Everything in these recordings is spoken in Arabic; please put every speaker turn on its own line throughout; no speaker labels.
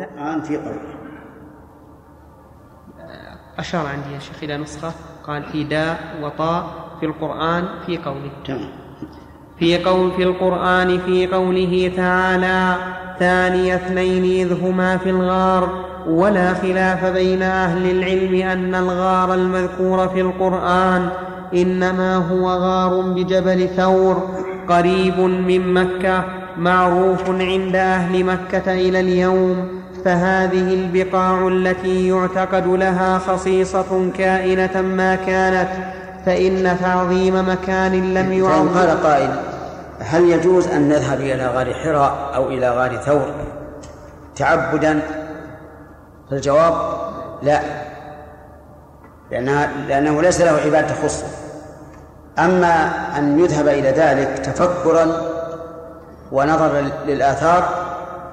القرآن في قوله
أشار عندي يا شيخ إلى نسخة قال في داء وطاء في القرآن في قوله.
تمام.
في قول في القرآن في قوله تعالى ثاني اثنين إذ هما في الغار ولا خلاف بين أهل العلم أن الغار المذكور في القرآن إنما هو غار بجبل ثور قريب من مكة معروف عند أهل مكة إلى اليوم. فهذه البقاع التي يعتقد لها خصيصة كائنة ما كانت فإن تعظيم مكان لم يعظم.
قال قائل هل يجوز أن نذهب إلى غار حراء أو إلى غار ثور؟ تعبدا؟ فالجواب لا. لأنها لأنه ليس له عبادة تخصه أما أن يذهب إلى ذلك تفكرا ونظرا للآثار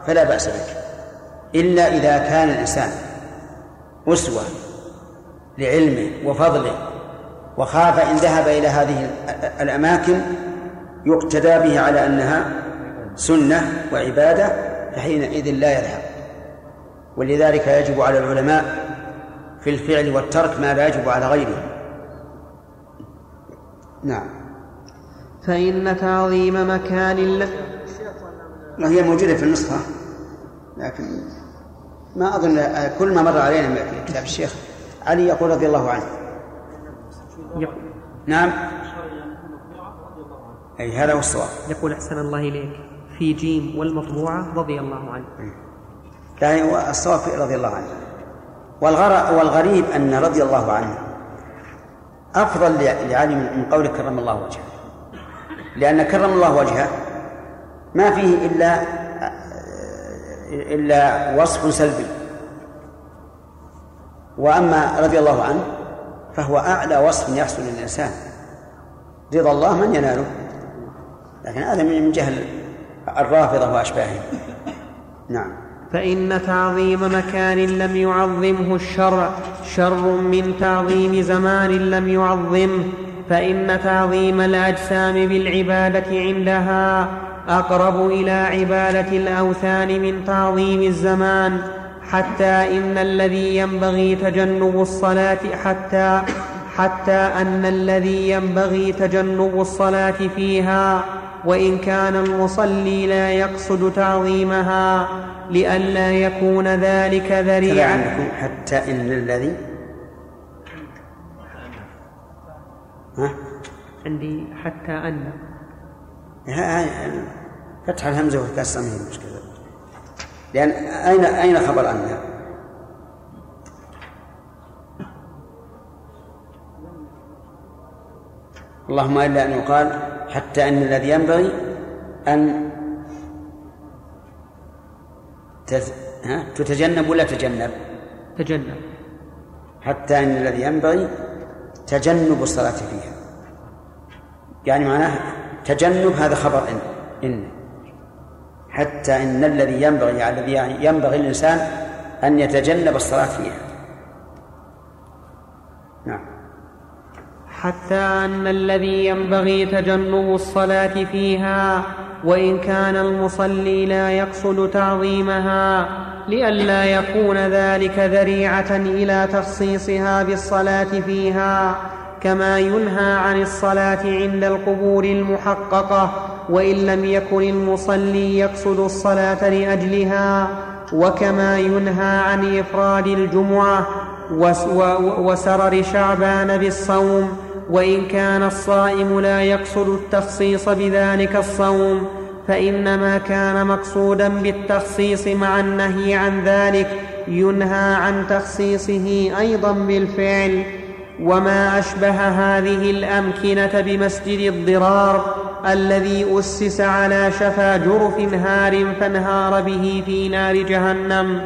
فلا بأس به إلا إذا كان الإنسان أسوة لعلمه وفضله وخاف إن ذهب إلى هذه الأماكن يقتدى به على أنها سنة وعبادة فحينئذ لا يذهب. ولذلك يجب على العلماء في الفعل والترك ما لا يجب على غيرهم نعم.
فإن تعظيم مكان ل...
هي موجودة في النسخة؟ لكن ما أظن كل ما مر علينا من كتاب الشيخ علي يقول رضي الله عنه. نعم. أي هذا هو الصواب.
يقول أحسن الله إليك. في جيم والمطبوعة رضي الله عنه.
لا هو الصواب رضي الله عنه. والغر والغريب أن رضي الله عنه أفضل لعلي من قول كرم الله وجهه. لأن كرم الله وجهه ما فيه إلا إلا وصف سلبي وأما رضي الله عنه فهو أعلى وصف يحصل للإنسان. رضا الله من يناله؟ لكن هذا من جهل الرافضة وأشباههم نعم.
فإن تعظيم مكان لم يعظمه الشرع شر من تعظيم زمان لم يعظمه فإن تعظيم الأجسام بالعبادة عندها أقرب إلى عبادة الأوثان من تعظيم الزمان حتى إن الذي ينبغي تجنب الصلاة حتى حتى أن الذي ينبغي تجنب الصلاة فيها وإن كان المصلي لا يقصد تعظيمها لئلا يكون ذلك ذريعا
حتى إن الذي؟
ها؟ عندي حتى أن.
فتح الهمزة والكسر ما هي المشكلة لأن أين أين خبر أن؟ اللهم إلا أن يقال حتى أن الذي ينبغي أن تز... ها؟ تتجنب ولا تجنب؟
تجنب
حتى أن الذي ينبغي تجنب الصلاة فيها يعني معناه تجنب هذا خبر إن إن حتى إن الذي ينبغي يعني الذي ينبغي الإنسان أن يتجنب الصلاة فيها.
نعم. حتى أن الذي ينبغي تجنب الصلاة فيها وإن كان المصلي لا يقصد تعظيمها لئلا يكون ذلك ذريعة إلى تخصيصها بالصلاة فيها كما ينهى عن الصلاة عند القبور المحققة. وإن لم يكن المصلي يقصد الصلاة لأجلها وكما ينهى عن إفراد الجمعة وسرر شعبان بالصوم وإن كان الصائم لا يقصد التخصيص بذلك الصوم فإنما كان مقصودا بالتخصيص مع النهي عن ذلك ينهى عن تخصيصه أيضا بالفعل وما أشبه هذه الأمكنة بمسجد الضرار الذي أسس على شفا جرف هار فانهار به في نار جهنم.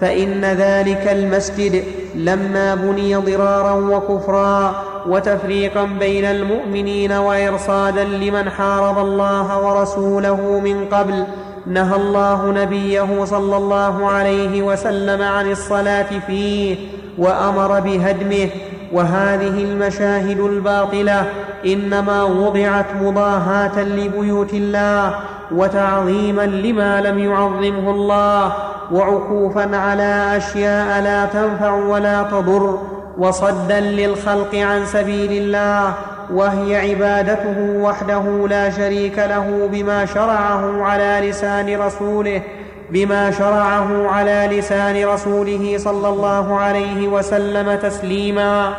فإن ذلك المسجد لما بني ضرارا وكفرا وتفريقا بين المؤمنين وإرصادا لمن حارب الله ورسوله من قبل نهى الله نبيه صلى الله عليه وسلم عن الصلاة فيه وأمر بهدمه. وهذه المشاهد الباطلة إنما وضعت مضاهاة لبيوت الله وتعظيما لما لم يعظمه الله وعكوفا على أشياء لا تنفع ولا تضر وصدا للخلق عن سبيل الله وهي عبادته وحده لا شريك له بما شرعه على لسان رسوله بما شرعه على لسان رسوله صلى الله عليه وسلم تسليما.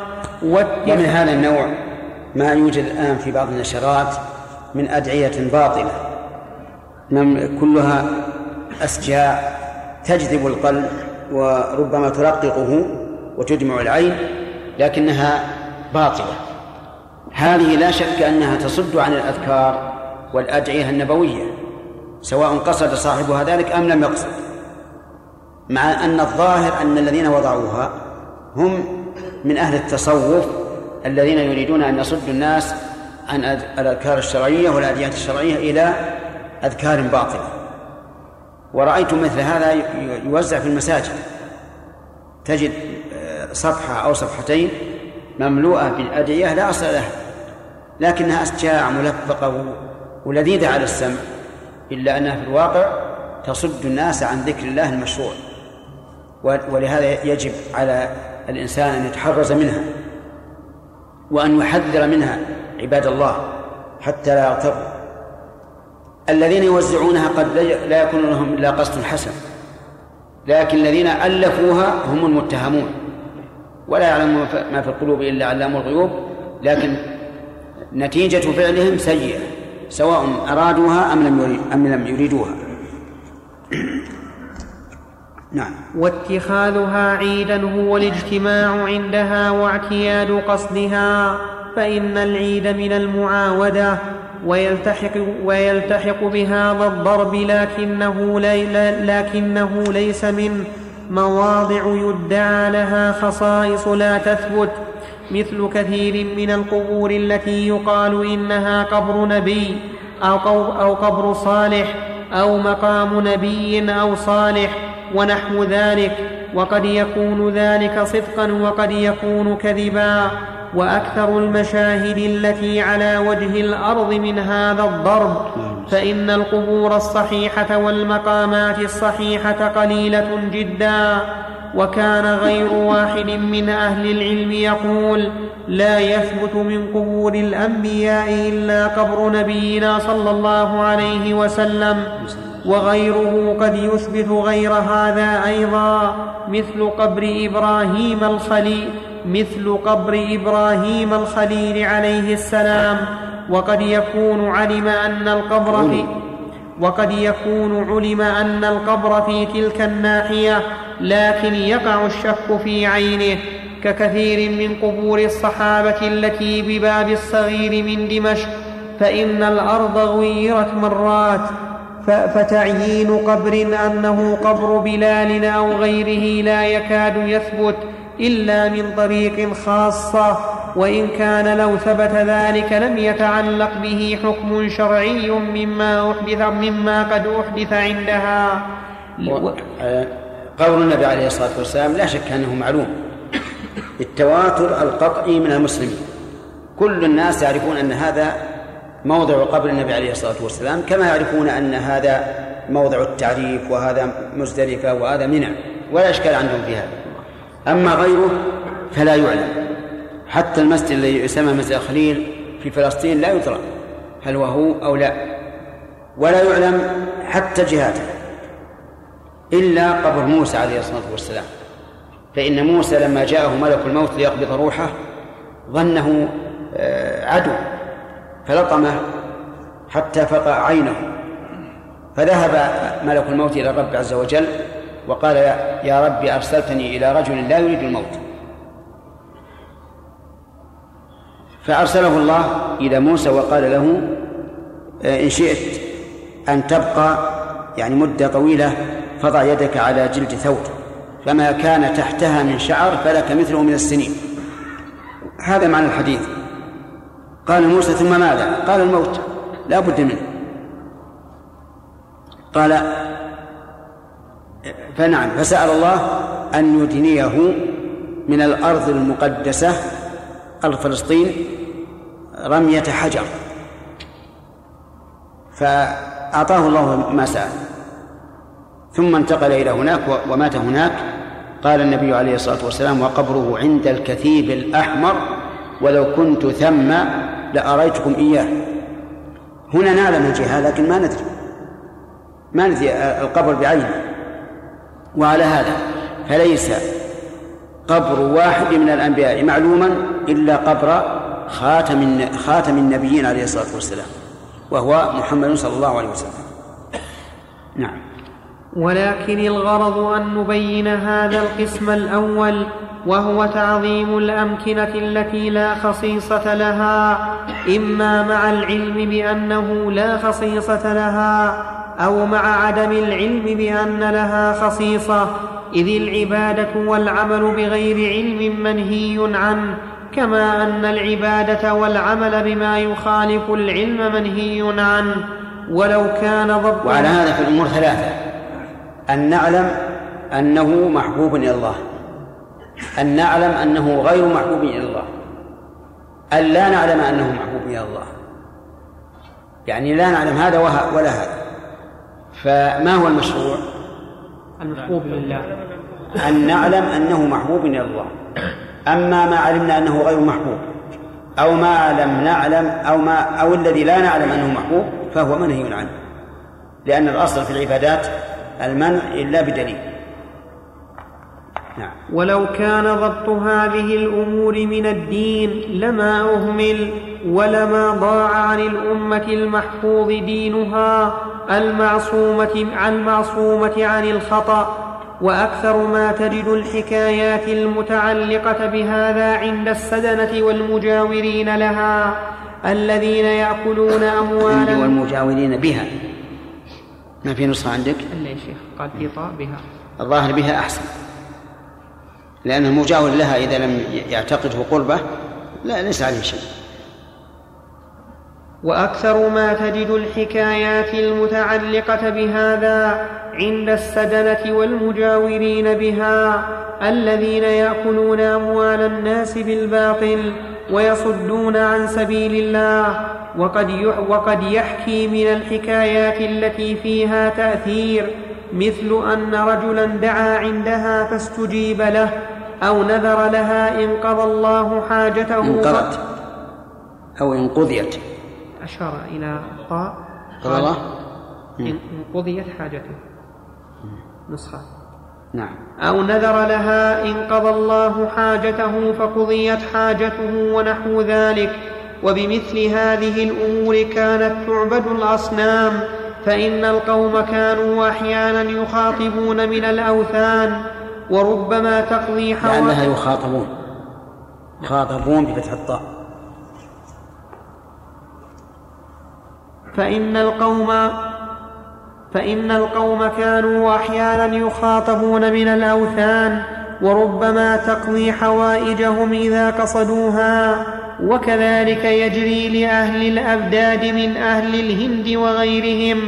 ومن هذا النوع ما يوجد الآن في بعض النشرات من أدعية باطلة. كلها أسجاء تجذب القلب وربما ترققه وتدمع العين لكنها باطلة. هذه لا شك أنها تصد عن الأذكار والأدعية النبوية سواء قصد صاحبها ذلك أم لم يقصد. مع أن الظاهر أن الذين وضعوها هم من أهل التصوف الذين يريدون أن يصدوا الناس عن الأذكار الشرعية والأدعية الشرعية إلى أذكار باطلة. ورأيت مثل هذا يوزع في المساجد. تجد آه، صفحة أو صفحتين مملوءة بالأدعية لا أصل لها. لكنها أشجاع ملفقة ولذيذة على السمع. إلا أنها في الواقع تصد الناس عن ذكر الله المشروع. ولهذا يجب على الإنسان أن يتحرز منها. وأن يحذر منها عباد الله حتى لا يغتروا الذين يوزعونها قد لا يكون لهم إلا قصد حسن. لكن الذين ألفوها هم المتهمون. ولا يعلم ما في القلوب إلا علام الغيوب. لكن نتيجة فعلهم سيئة سواء أرادوها أم لم يريدوها.
نعم. واتخاذها عيدا هو الاجتماع عندها واعتياد قصدها فإن العيد من المعاودة ويلتحق, ويلتحق بهذا الضرب لكنه, لي لكنه ليس من مواضع يدعى لها خصائص لا تثبت مثل كثير من القبور التي يقال إنها قبر نبي أو قبر صالح أو مقام نبي أو صالح. ونحو ذلك وقد يكون ذلك صدقا وقد يكون كذبا. وأكثر المشاهد التي على وجه الأرض من هذا الضرب فإن القبور الصحيحة والمقامات الصحيحة قليلة جدا. وكان غير واحد من أهل العلم يقول لا يثبت من قبور الأنبياء إلا قبر نبينا صلى الله عليه وسلم. وغيره قد يثبت غير هذا أيضا مثل قبر إبراهيم الخليل مثل قبر إبراهيم الخليل عليه السلام. وقد يكون علم أن القبر في وقد يكون علم أن القبر في تلك الناحية لكن يقع الشك في عينه. ككثير من قبور الصحابة التي بباب الصغير من دمشق فإن الأرض غيرت مرات. فتعيين قبر أنه قبر بلال أو غيره لا يكاد يثبت إلا من طريق خاصة وإن كان لو ثبت ذلك لم يتعلق به حكم شرعي مما احدث مما قد أحدث عندها.
آه، قول النبي عليه الصلاة والسلام لا شك أنه معلوم. بالتواتر القطعي من المسلمين. كل الناس يعرفون أن هذا موضع قبر النبي عليه الصلاة والسلام كما يعرفون أن هذا موضع التعريف وهذا مزدلفة وهذا منى ولا إشكال عندهم في هذا. أما غيره فلا يعلم. حتى المسجد الذي يسمى مسجد الخليل في فلسطين لا يدرى هل وهو أو لا ولا يعلم حتى جهاته إلا قبر موسى عليه الصلاة والسلام. فإن موسى لما جاءه ملك الموت ليقبض روحه ظنه آه، عدو. فلطمه حتى فقع عينه. فذهب ملك الموت إلى الرب عز وجل وقال يا رب أرسلتني إلى رجل لا يريد الموت. فأرسله الله إلى موسى وقال له إن شئت أن تبقى يعني مدة طويلة فضع يدك على جلد ثور فما كان تحتها من شعر فلك مثله من السنين. هذا معنى الحديث. قال موسى ثم ماذا؟ قال الموت. لا بد منه. قال فنعم فسأل الله أن يدنيه من الأرض المقدسة أرض فلسطين رمية حجر. فأعطاه الله ما سأل. ثم انتقل إلى هناك ومات هناك. قال النبي عليه الصلاة والسلام وقبره عند الكثيب الأحمر ولو كنت ثم لأريتكم إياه. هنا نعلم الجهة لكن ما ندري. ما ندري القبر بعينه. وعلى هذا فليس قبر واحد من الأنبياء معلوما إلا قبر خاتم خاتم النبيين عليه الصلاة والسلام وهو محمد صلى الله عليه وسلم. نعم.
ولكن الغرض أن نبين هذا القسم الأول وهو تعظيم الأمكنة التي لا خصيصة لها إما مع العلم بأنه لا خصيصة لها أو مع عدم العلم بأن لها خصيصة إذ العبادة والعمل بغير علم منهي عنه كما أن العبادة والعمل بما يخالف العلم منهي عنه. ولو كان ضبط
وعلى هذا في الأمور ثلاثة. أن نعلم أنه محبوب إلى الله. أن نعلم أنه غير محبوب إلى الله. أن لا نعلم أنه محبوب إلى الله. يعني لا نعلم هذا ولا هذا. فما هو المشروع؟
المحبوب لله.
أن نعلم أنه محبوب إلى الله. أما ما علمنا أنه غير محبوب أو ما لم نعلم أو ما أو الذي لا نعلم أنه محبوب فهو منهي عنه. لأن الأصل في العبادات المنع إلا بدليل.
نعم. ولو كان ضبط هذه الأمور من الدين لما أهمل ولما ضاع عن الأمة المحفوظ دينها المعصومة عن المعصومة عن الخطأ وأكثر ما تجد الحكايات المتعلقة بهذا عند السدنة والمجاورين لها الذين يأكلون أموالا
والمجاورين بها ما في نسخة عندك؟
إلا يا شيخ قال في طاء بها
الظاهر بها أحسن لأن المجاور لها إذا لم يعتقده قربة لا ليس عليه شيء.
وأكثر ما تجد الحكايات المتعلقة بهذا عند السدنة والمجاورين بها الذين يأكلون أموال الناس بالباطل ويصدون عن سبيل الله وقد, وقد يحكي من الحكايات التي فيها تأثير مثل أن رجلا دعا عندها فاستجيب له أو نذر لها إن قضى الله حاجته.
انقضت أو إن قضيت.
أشار إلى طاء
قال الله؟
إن قضيت حاجته. نسخة.
نعم.
أو نذر لها إن قضى الله حاجته فقضيت حاجته ونحو ذلك. وبمثل هذه الأمور كانت تعبد الأصنام فإن القوم كانوا أحيانا يخاطبون من الأوثان وربما تقضي
حوائج لأنها يخاطبون. يخاطبون بفتح الطاء.
فإن القوم فإن القوم كانوا أحيانا يخاطبون من الأوثان وربما تقضي حوائجهم إذا قصدوها. وكذلك يجري لأهل الأبداد من أهل الهند وغيرهم.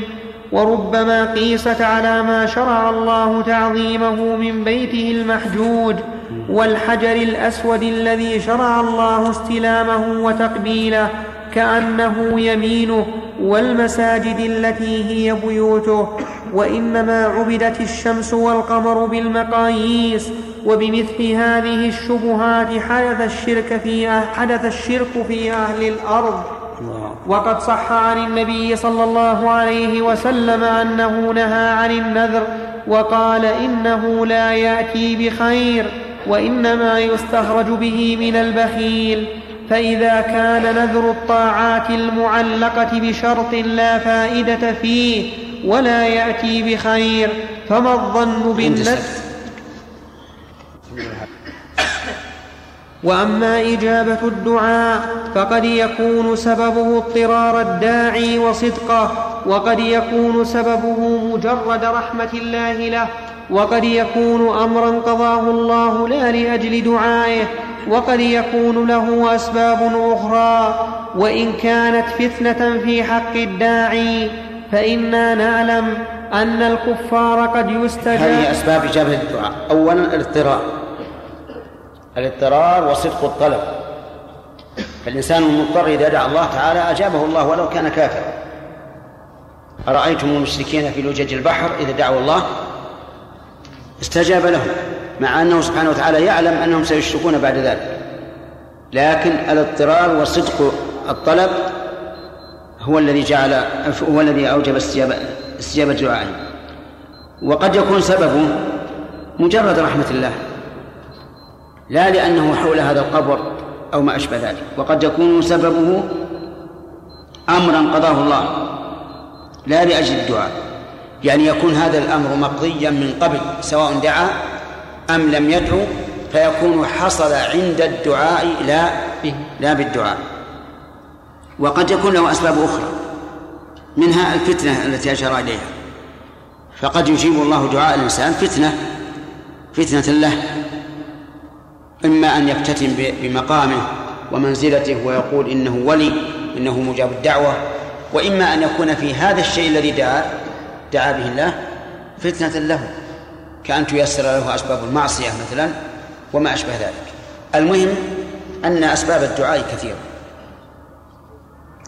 وربما قيست على ما شرع الله تعظيمه من بيته المحجوج. والحجر الأسود الذي شرع الله استلامه وتقبيله كأنه يمينه والمساجد التي هي بيوته. وإنما عبدت الشمس والقمر بالمقاييس وبمثل هذه الشبهات حدث الشرك في حدث الشرك في أهل الأرض. وقد صح عن النبي صلى الله عليه وسلم أنه نهى عن النذر وقال إنه لا يأتي بخير وإنما يستخرج به من البخيل. فإذا كان نذر الطاعات المعلقة بشرط لا فائدة فيه ولا يأتي بخير فما الظن بالنذر؟ وأما إجابة الدعاء فقد يكون سببه اضطرار الداعي وصدقه وقد يكون سببه مجرد رحمة الله له وقد يكون امرا قضاه الله لا لأجل دعائه وقد يكون له أسباب أخرى. وإن كانت فتنة في حق الداعي فإنا نعلم أن الكفار قد يستجاب.
هذه أسباب إجابة الدعاء. اولا الاضطرار. الاضطرار وصدق الطلب. فالإنسان المضطر اذا دعا الله تعالى أجابه الله ولو كان كافرا. أرأيتم المشركين في لجج البحر إذا دعوا الله؟ استجاب لهم مع أنه سبحانه وتعالى يعلم أنهم سيشركون بعد ذلك. لكن الاضطرار وصدق الطلب هو الذي جعل هو الذي أوجب استجابة استجابة دعائهم. وقد يكون سببه مجرد رحمة الله. لا لأنه حول هذا القبر أو ما أشبه ذلك. وقد يكون سببه أمرا قضاه الله لا لأجل الدعاء. يعني يكون هذا الأمر مقضيا من قبل سواء دعا أم لم يدعو فيكون حصل عند الدعاء لا لا بالدعاء. وقد يكون له أسباب أخرى منها الفتنة التي أشار إليها. فقد يجيب الله دعاء الإنسان فتنة فتنة له. إما أن يفتتن بمقامه ومنزلته ويقول إنه ولي إنه مجاب الدعوة وإما أن يكون في هذا الشيء الذي دعا دعا به الله فتنة له كأن تيسر له أسباب المعصية مثلا وما أشبه ذلك. المهم أن أسباب الدعاء كثيرة.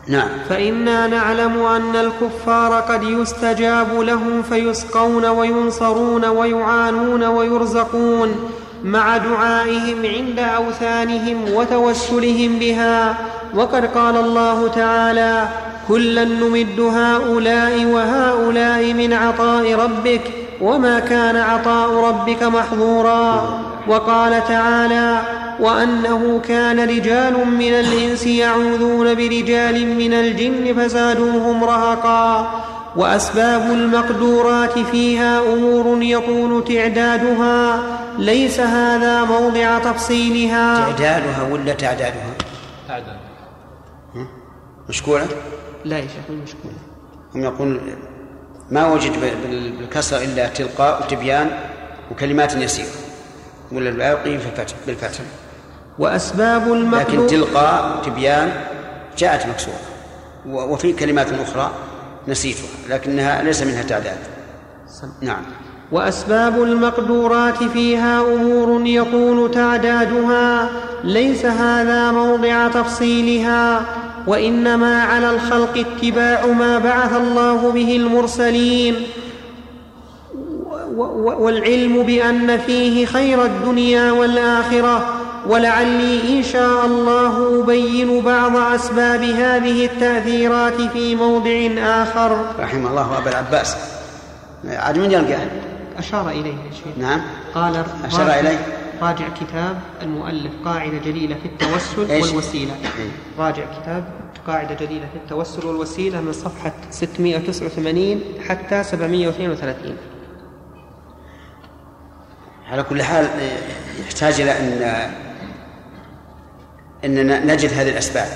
نعم.
فإنا نعلم أن الكفار قد يستجاب لهم فيسقون وينصرون ويعانون ويرزقون مع دعائهم عند أوثانهم وتوسلهم بها. وقد قال الله تعالى كلا نمد هؤلاء وهؤلاء من عطاء ربك وما كان عطاء ربك محظورا. وقال تعالى وأنه كان رجال من الإنس يعوذون برجال من الجن فزادوهم رهقا. وأسباب المقدورات فيها أمور يطول تعدادها. ليس هذا موضع تفصيلها.
تعدادها ولا تعدادها؟ تعداد. مشكولة
لا يا شيخ مشكولة
هم يقول ما وجد بالكسر إلا تلقاء وتبيان وكلمات يسيرة ولا الباقي في الفتح بالفتح.
وأسباب المقدور
لكن تلقاء وتبيان جاءت مكسورة. وفي كلمات أخرى نسيتها لكنها ليس منها تعداد. نعم.
وأسباب المقدورات فيها أمور يطول تعدادها ليس هذا موضع تفصيلها وإنما على الخلق اتباع ما بعث الله به المرسلين. والعلم بأن فيه خير الدنيا والآخرة ولعلي إن شاء الله أبين بعض أسباب هذه التأثيرات في موضع آخر.
رحم الله أبا العباس. عاد من يلقى؟
أشار إليه يا شيخ.
نعم.
قال
أشار إليه.
راجع كتاب المؤلف قاعدة جليلة في التوسل إيش؟ والوسيلة. إيه؟ راجع كتاب قاعدة جليلة في التوسل والوسيلة من صفحة 689 حتى 732
على كل حال يحتاج إلى أن اننا نجد هذه الأسباب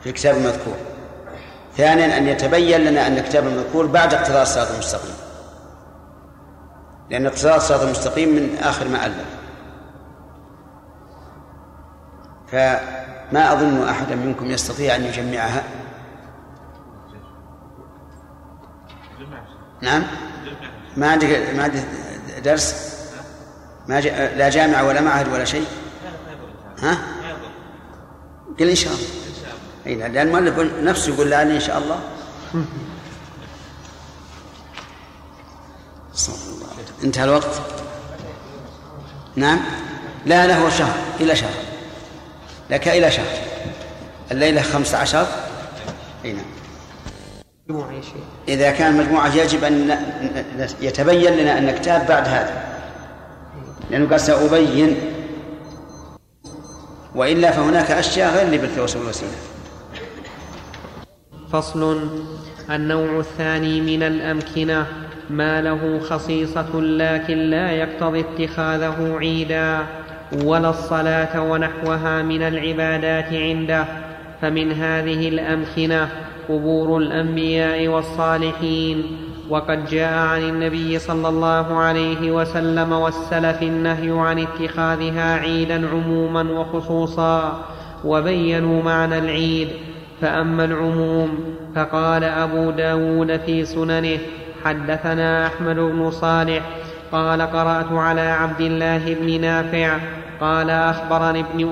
في الكتاب المذكور. ثانيا أن يتبين لنا أن الكتاب المذكور بعد اقتضاء الصراط المستقيم. لأن اقتضاء الصراط المستقيم من آخر ما ألف. فما أظن احدا منكم يستطيع أن يجمعها. نعم؟ ما عندك ما عندك درس؟ ما لا جامعة ولا معهد ولا شيء؟ ها؟ قل إن شاء الله أي لأن المؤلف نفسه يقول لعل إن شاء الله. انتهى الوقت. نعم. لا هو شهر. إلى شهر. لك إلى شهر. الليلة خمسة عشر. أي نعم. إذا كان مجموعة يجب أن يتبين لنا أن كتاب بعد هذا. لأنه قال سأبين وإلا فهناك أشياء غير اللي بالتوسل والوسيلة
فصل النوع الثاني من الأمكنة ما له خصيصة لكن لا يقتضي اتخاذه عيدا ولا الصلاة ونحوها من العبادات عنده. فمن هذه الأمكنة قبور الأنبياء والصالحين. وقد جاء عن النبي صلى الله عليه وسلم والسلف النهي عن اتخاذها عيدا عموما وخصوصا وبينوا معنى العيد. فأما العموم فقال أبو داود في سننه حدثنا أحمد بن صالح قال قرأت على عبد الله بن نافع قال أخبرني ابن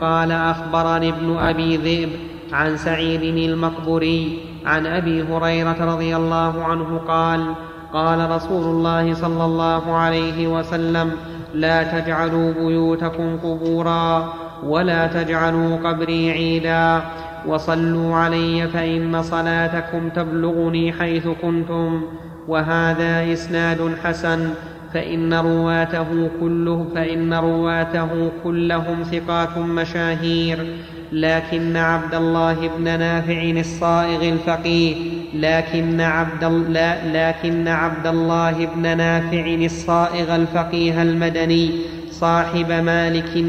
قال أخبرني ابن أبي ذئب عن سعيد المقبوري. عن أبي هريرة رضي الله عنه قال قال رسول الله صلى الله عليه وسلم لا تجعلوا بيوتكم قبورا ولا تجعلوا قبري عيدا. وصلوا علي فإن صلاتكم تبلغني حيث كنتم. وهذا إسناد حسن فإن رواته كله فإن رواته كلهم ثقات مشاهير. لكن عبد الله بن نافع الصائغ الفقيه لكن عبد لا لكن عبد الله بن نافع الصائغ الفقيه المدني صاحب مالك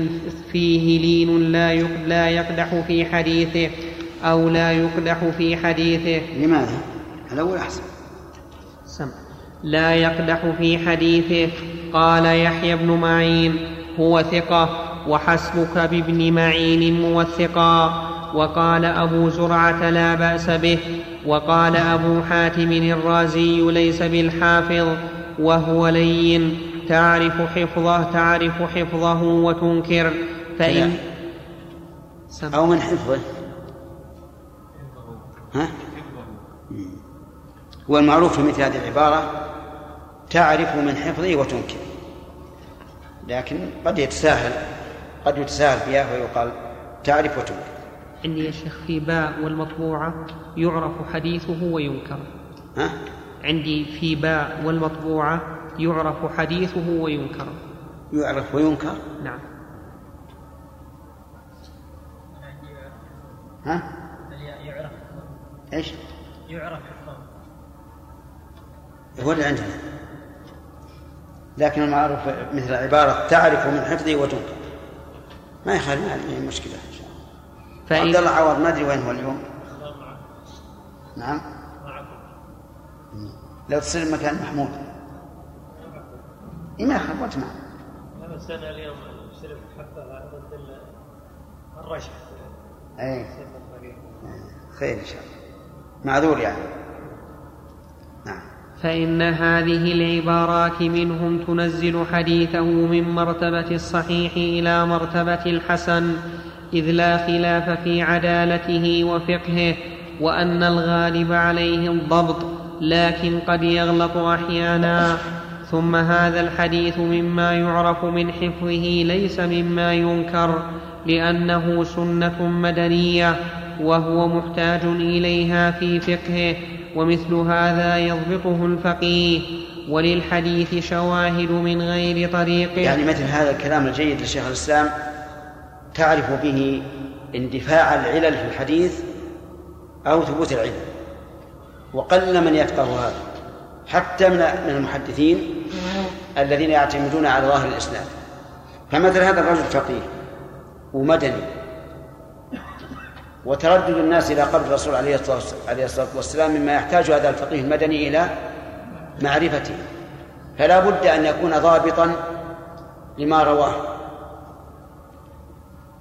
فيه لين لا لا يقدح في حديثه أو لا يقدح في حديثه.
لماذا؟ الأول أحسن.
سمع لا يقدح في حديثه. قال يحيى بن معين هو ثقة. وحسبك بابن معين موثقا وقال أبو زرعة لا بأس به وقال أبو حاتم الرازي ليس بالحافظ وهو لين تعرف حفظه تعرف حفظه وتنكر فإن
أو من حفظه. ها؟ هو المعروف في مثل هذه العبارة تعرف من حفظه وتنكر. لكن قد يتساهل. قد يتساهل فيها ويقال تعرف وتنكر
عندي يا شيخ في باء والمطبوعة يعرف حديثه وينكر.
ها؟
عندي في باء والمطبوعة يعرف حديثه وينكر.
يعرف وينكر؟
نعم.
ها؟ يعرف. إيش؟
يعرف.
هو اللي عندنا. لكن المعروف مثل عبارة تعرف من حفظه وتنكر. ما يخالف ما هي مشكلة إن شاء الله فإن... عبد الله عوض ما أدري وين هو اليوم. نعم. لو تصير مكان محمود. إيه ما يخالف وأنت معه.
بس أنا اليوم شربت حتى ضد الرشح.
اي خير إن شاء الله. معذور يعني.
فإن هذه العبارات منهم تنزل حديثه من مرتبة الصحيح إلى مرتبة الحسن إذ لا خلاف في عدالته وفقهه وأن الغالب عليه الضبط لكن قد يغلط أحيانا. ثم هذا الحديث مما يعرف من حفظه ليس مما ينكر لأنه سنة مدنية وهو محتاج إليها في فقهه ومثل هذا يضبطه الفقيه. وللحديث شواهد من غير طريقه.
يعني مثل هذا الكلام الجيد لشيخ الإسلام تعرف به اندفاع العلل في الحديث أو ثبوت العلم. وقل من يفقه هذا حتى من المحدثين الذين يعتمدون على ظاهر الإسلام. فمثل هذا الرجل فقيه ومدني وتردد الناس إلى قبر الرسول عليه الصلاة والسلام مما يحتاج هذا الفقيه المدني إلى معرفته. فلا بد أن يكون ضابطا لما رواه.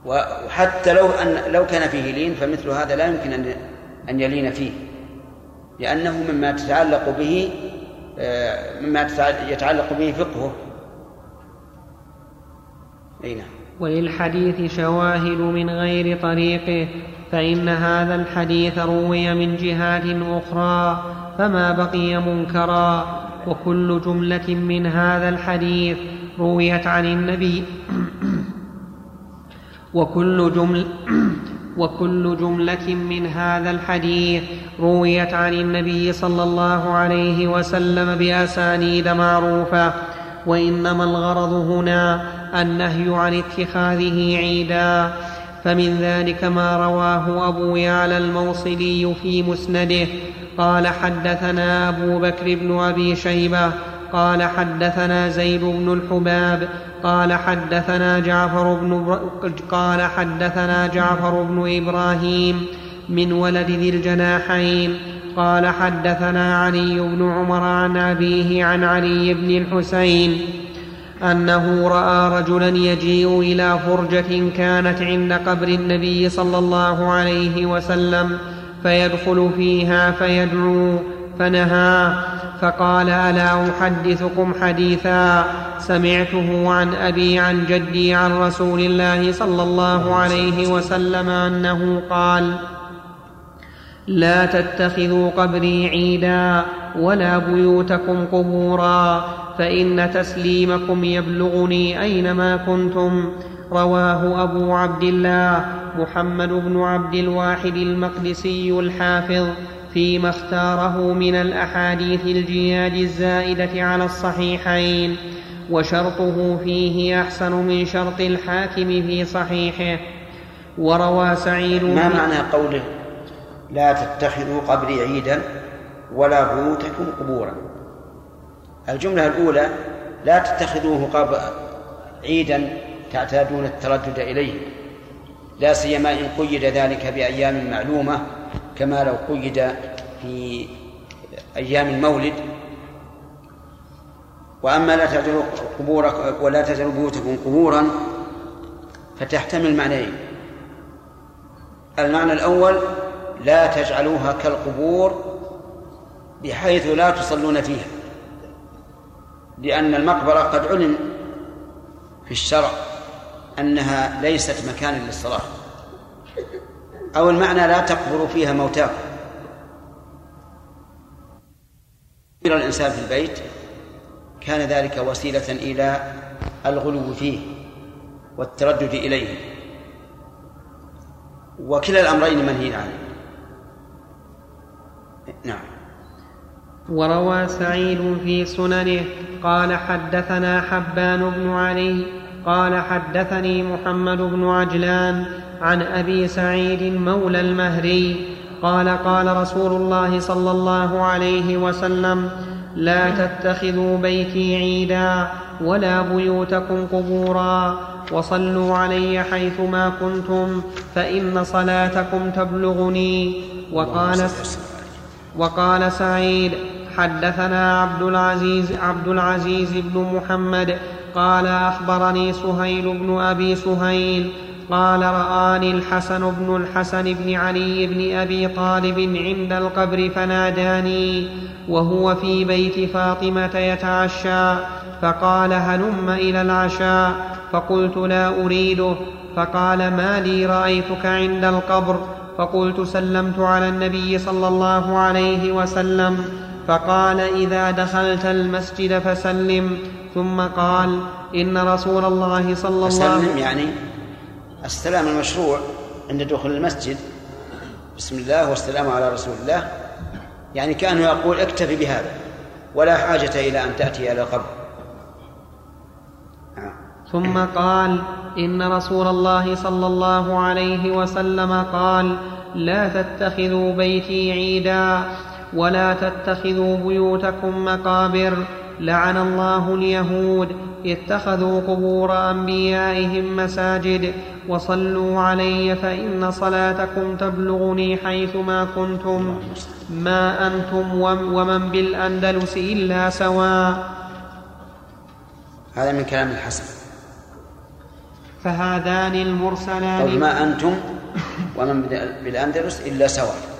وحتى لو أن لو كان فيه لين فمثل هذا لا يمكن أن أن يلين فيه. لأنه مما تتعلق به آه، مما يتعلق به فقهه. أي نعم.
وللحديث شواهد من غير طريقه. فإن هذا الحديث روي من جهات أخرى فما بقي منكرا وكل جملة من هذا الحديث رويت عن النبي. وكل جمل وكل جملة من هذا الحديث رويت عن النبي صلى الله عليه وسلم بأسانيد معروفة. وإنما الغرض هنا النهي عن اتخاذه عيدا. فمن ذلك ما رواه أبو يعلى الموصلي في مسنده. قال حدثنا أبو بكر بن أبي شيبة قال حدثنا زيد بن الحباب قال حدثنا جعفر بن قال حدثنا جعفر بن إبراهيم من ولد ذي الجناحين قال حدثنا علي بن عمر عن أبيه عن علي بن الحسين أنه رأى رجلا يجيء إلى فرجة كانت عند قبر النبي صلى الله عليه وسلم فيدخل فيها فيدعو فنهى فقال ألا أحدثكم حديثا؟ سمعته عن أبي عن جدي عن رسول الله صلى الله عليه وسلم أنه قال لا تتخذوا قبري عيدا ولا بيوتكم قبورا فإن تسليمكم يبلغني اينما كنتم رواه أبو عبد الله محمد بن عبد الواحد المقدسي الحافظ فيما اختاره من الأحاديث الجياد الزائدة على الصحيحين وشرطه فيه أحسن من شرط الحاكم في صحيحه وروى سعيد
ما معنى قوله لا تتخذوا قبري عيدا؟ ولا بيوتكم قبورا. الجملة الأولى لا تتخذوه قبر عيدا تعتادون التردد إليه. لا سيما إن قيد ذلك بأيام معلومة كما لو قيد في أيام المولد. وأما لا تجعلوا قبور ولا تجعلوا بيوتكم قبورا فتحتمل معنيين. المعنى الأول لا تجعلوها كالقبور بحيث لا تصلون فيها. لأن المقبرة قد علم في الشرع أنها ليست مكانا للصلاة. أو المعنى لا تقبروا فيها موتاكم. الإنسان في البيت كان ذلك وسيلة إلى الغلو فيه والتردد إليه. وكلا الأمرين منهي عنه. نعم.
وروى سعيد في سننه قال حدثنا حبان بن علي قال حدثني محمد بن عجلان عن أبي سعيد مولى المهري قال قال رسول الله صلى الله عليه وسلم لا تتخذوا بيتي عيدا ولا بيوتكم قبورا وصلوا علي حيثما كنتم فإن صلاتكم تبلغني. وقال وقال سعيد حدثنا عبد العزيز عبد العزيز بن محمد قال أخبرني سهيل بن أبي سهيل قال رآني الحسن بن الحسن بن علي بن أبي طالب عند القبر فناداني وهو في بيت فاطمة يتعشى فقال هلم إلى العشاء فقلت لا أريده فقال ما لي رأيتك عند القبر فقلت سلمت على النبي صلى الله عليه وسلم فقال إذا دخلت المسجد فسلم ثم قال إن رسول الله صلى الله عليه
وسلم يعني السلام المشروع عند دخول المسجد. بسم الله والسلام على رسول الله. يعني كأنه يقول اكتفي بهذا ولا حاجة إلى أن تأتي إلى القبر.
ثم قال إن رسول الله صلى الله عليه وسلم قال لا تتخذوا بيتي عيدا. ولا تتخذوا بيوتكم مقابر. لعن الله اليهود. اتخذوا قبور أنبيائهم مساجد. وصلوا علي فإن صلاتكم تبلغني حيثما كنتم. ما أنتم ومن بالأندلس إلا سواء.
هذا من كلام الحسن.
فهذان المرسلان.
ما أنتم ومن بالأندلس إلا سواء.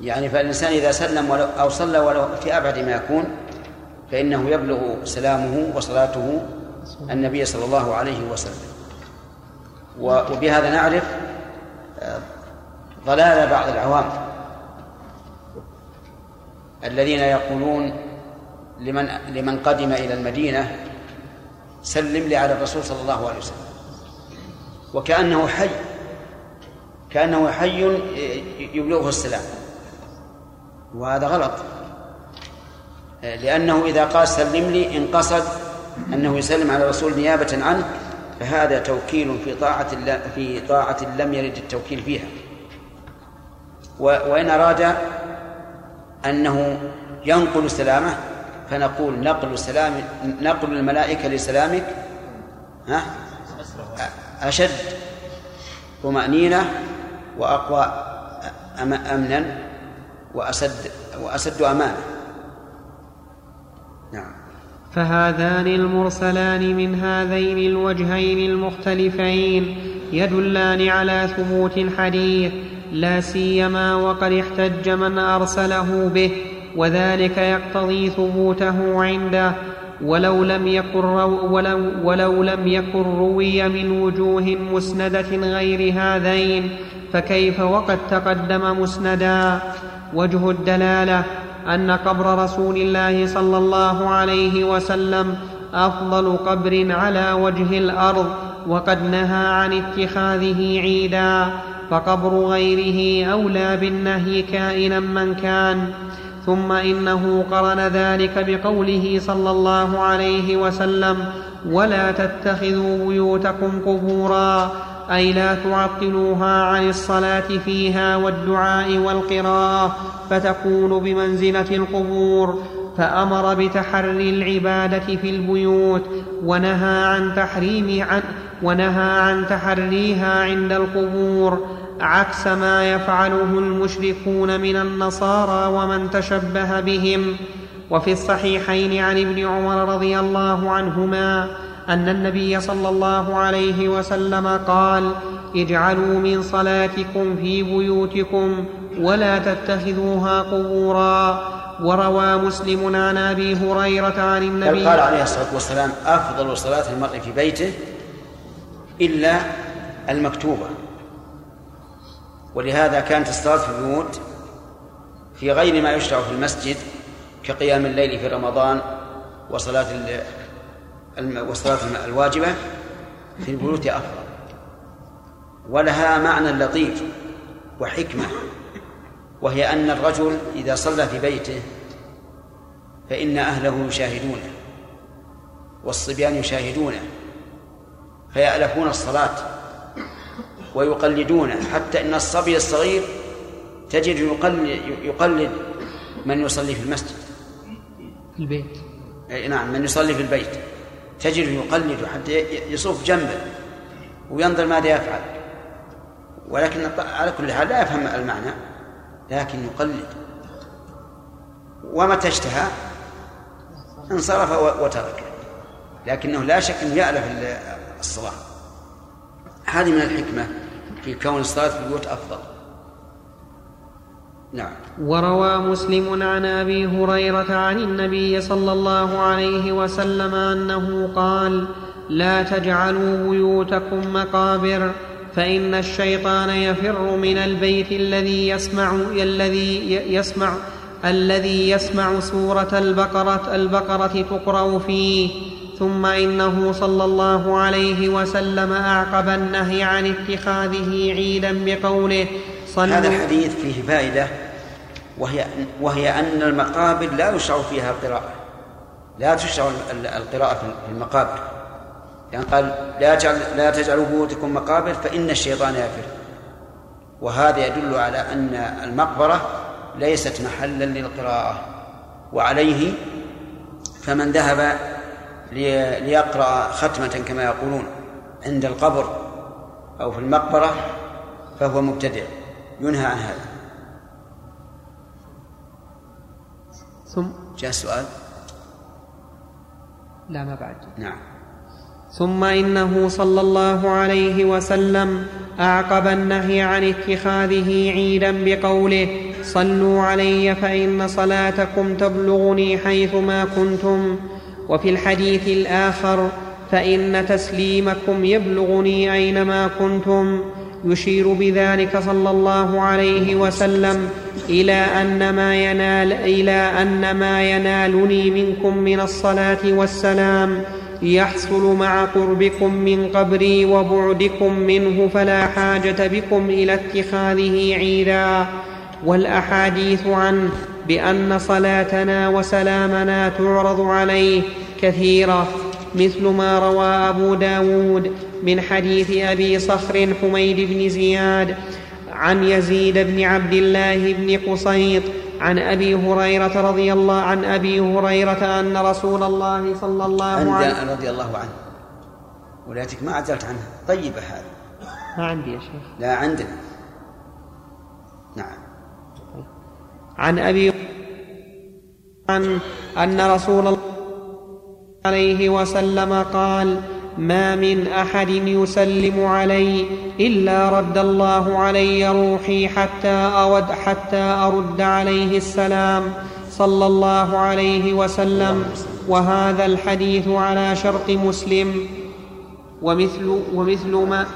يعني فالإنسان إذا سلم ولو أو صلى ولو في أبعد ما يكون فإنه يبلغ سلامه وصلاته النبي صلى الله عليه وسلم. وبهذا نعرف آه، ضلال بعض العوام. الذين يقولون لمن لمن قدم إلى المدينة سلم لي على الرسول صلى الله عليه وسلم. وكأنه حي كأنه حي يبلغه السلام. وهذا غلط. لأنه إذا قال سلم لي إن قصد أنه يسلم على الرسول نيابة عنه فهذا توكيل في طاعة في طاعة لم يرد التوكيل فيها. وإن أراد أنه ينقل سلامه فنقول نقل سلام نقل الملائكة لسلامك ها؟ أشد طمأنينة وأقوى أمنا. وأسد وأسد أمانة.
نعم. فهذان المرسلان من هذين الوجهين المختلفين يدلان على ثبوت الحديث لا سيما وقد احتج من أرسله به وذلك يقتضي ثبوته عنده ولو لم يكن رو ولو, ولو لم يكن روي من وجوه مسندة غير هذين. فكيف وقد تقدم مسندا؟ وجه الدلالة أن قبر رسول الله صلى الله عليه وسلم أفضل قبر على وجه الأرض وقد نهى عن اتخاذه عيدا فقبر غيره أولى بالنهي كائنا من كان. ثم إنه قرن ذلك بقوله صلى الله عليه وسلم ولا تتخذوا بيوتكم قبورا أي لا تعطلوها عن الصلاة فيها والدعاء والقراءة فتكون بمنزلة القبور فأمر بتحري العبادة في البيوت ونهى عن تحريم عن ونهى عن تحريها عند القبور عكس ما يفعله المشركون من النصارى ومن تشبه بهم. وفي الصحيحين عن ابن عمر رضي الله عنهما أن النبي صلى الله عليه وسلم قال اجعلوا من صلاتكم في بيوتكم ولا تتخذوها قبورا. وروى مسلم عن أبي هريرة عن النبي
قال عليه الصلاة والسلام أفضل صلاة المرء في بيته إلا المكتوبة. ولهذا كانت الصلاة في البيوت في غير ما يشرع في المسجد كقيام الليل في رمضان وصلاة والصلاة الواجبة في البيوت أفضل. ولها معنى لطيف وحكمة وهي أن الرجل إذا صلى في بيته فإن أهله يشاهدونه والصبيان يشاهدونه فيألفون الصلاة ويقلدونه. حتى إن الصبي الصغير تجد يقلد, يقلد من يصلي في المسجد.
في البيت.
أي نعم من يصلي في البيت. تجده يقلد حتى يصف جنبه وينظر ماذا يفعل. ولكن على كل حال لا يفهم المعنى لكن يقلد. ومتى اشتهى؟ انصرف وترك. لكنه لا شك إنه يألف الصلاة. هذه من الحكمة في كون الصلاة في البيوت أفضل. نعم.
وروى مسلم عن أبي هريرة عن النبي صلى الله عليه وسلم أنه قال لا تجعلوا بيوتكم مقابر فإن الشيطان يفر من البيت الذي يسمع الذي يسمع الذي يسمع سورة البقرة البقرة تقرأ فيه ثم إنه صلى الله عليه وسلم أعقب النهي عن اتخاذه عيدا بقوله
صلوا هذا الحديث فيه فائدة وهي وهي أن المقابر لا يشرع فيها القراءة. لا تشرع القراءة في المقابر. يعني قال لا تجعل لا تجعلوا بيوتكم مقابر فإن الشيطان يفر وهذا يدل على أن المقبرة ليست محلا للقراءة. وعليه فمن ذهب ليقرأ ختمة كما يقولون عند القبر أو في المقبرة فهو مبتدع. ينهى عن هذا.
ثم
جاء السؤال.
لا ما بعد.
نعم.
ثم إنه صلى الله عليه وسلم أعقب النهي عن اتخاذه عيدا بقوله صلوا علي فإن صلاتكم تبلغني حيثما كنتم وفي الحديث الآخر فإن تسليمكم يبلغني أينما كنتم يشير بذلك صلى الله عليه وسلم إلى أن ما ينال إلى أن ما ينالني منكم من الصلاة والسلام يحصل مع قربكم من قبري وبعدكم منه فلا حاجة بكم إلى اتخاذه عيدا. والأحاديث عنه بأن صلاتنا وسلامنا تعرض عليه كثيرة مثل ما روى أبو داود من حديث أبي صخر حميد بن زياد عن يزيد بن عبد الله بن قصيط عن أبي هريرة رضي الله عن أبي هريرة أن رسول الله صلى الله عليه
وسلم رضي الله عنه. ولاتك ما عدلت عنها طيبة هذه.
ما عندي يا شيخ.
لا عندنا. نعم.
عن أبي عن أن رسول الله عليه وسلم قال ما من أحد يسلم علي إلا رد الله علي روحي حتى اود حتى أرد عليه السلام صلى الله عليه وسلم. وهذا الحديث على شرط مسلم. ومثل ومثل ما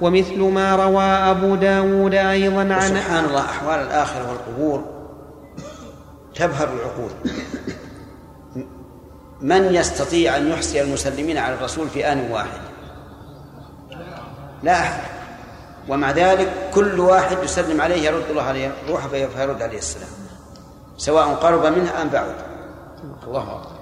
ومثل ما روى أبو داود أيضا عن
سبحان الله أحوال الآخرة والقبور تبهر العقول. من يستطيع أن يحصي المسلمين على الرسول في آن واحد؟ لا أحد. ومع ذلك كل واحد يسلم عليه يرد الله عليه روحه فيرد عليه السلام. سواء قرب منه أم بعد. الله أكبر.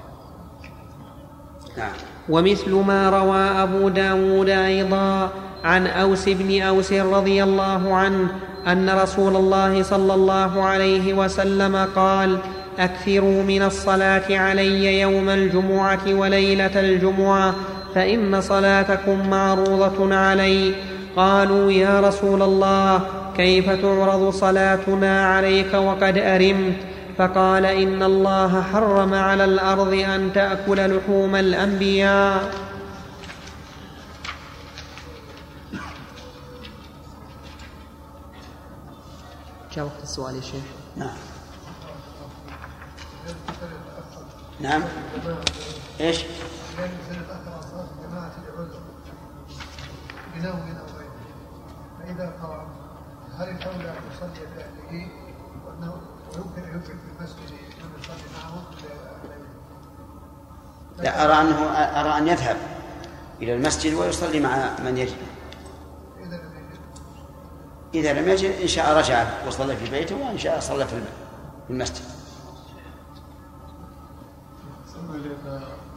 نعم. ومثل ما روى أبو داود أيضا عن أوس بن أوس رضي الله عنه أن رسول الله صلى الله عليه وسلم قال أكثروا من الصلاة علي يوم الجمعة وليلة الجمعة فإن صلاتكم معروضة علي. قالوا يا رسول الله كيف تعرض صلاتنا عليك وقد أرمت؟ فقال إن الله حرم على الأرض أن تأكل لحوم الأنبياء.
جاء وقت السؤال يا شيخ نعم نعم. إيش؟ بنوم أو غيره فاذا قرأ هل ان يصلي باهله وانه ان في المسجد من يصلي معه لا أرى أنه أرى أن يذهب إلى المسجد ويصلي مع من يجد إذا لم يجد إن شاء رجع وصلى في بيته وإن شاء صلى في المسجد.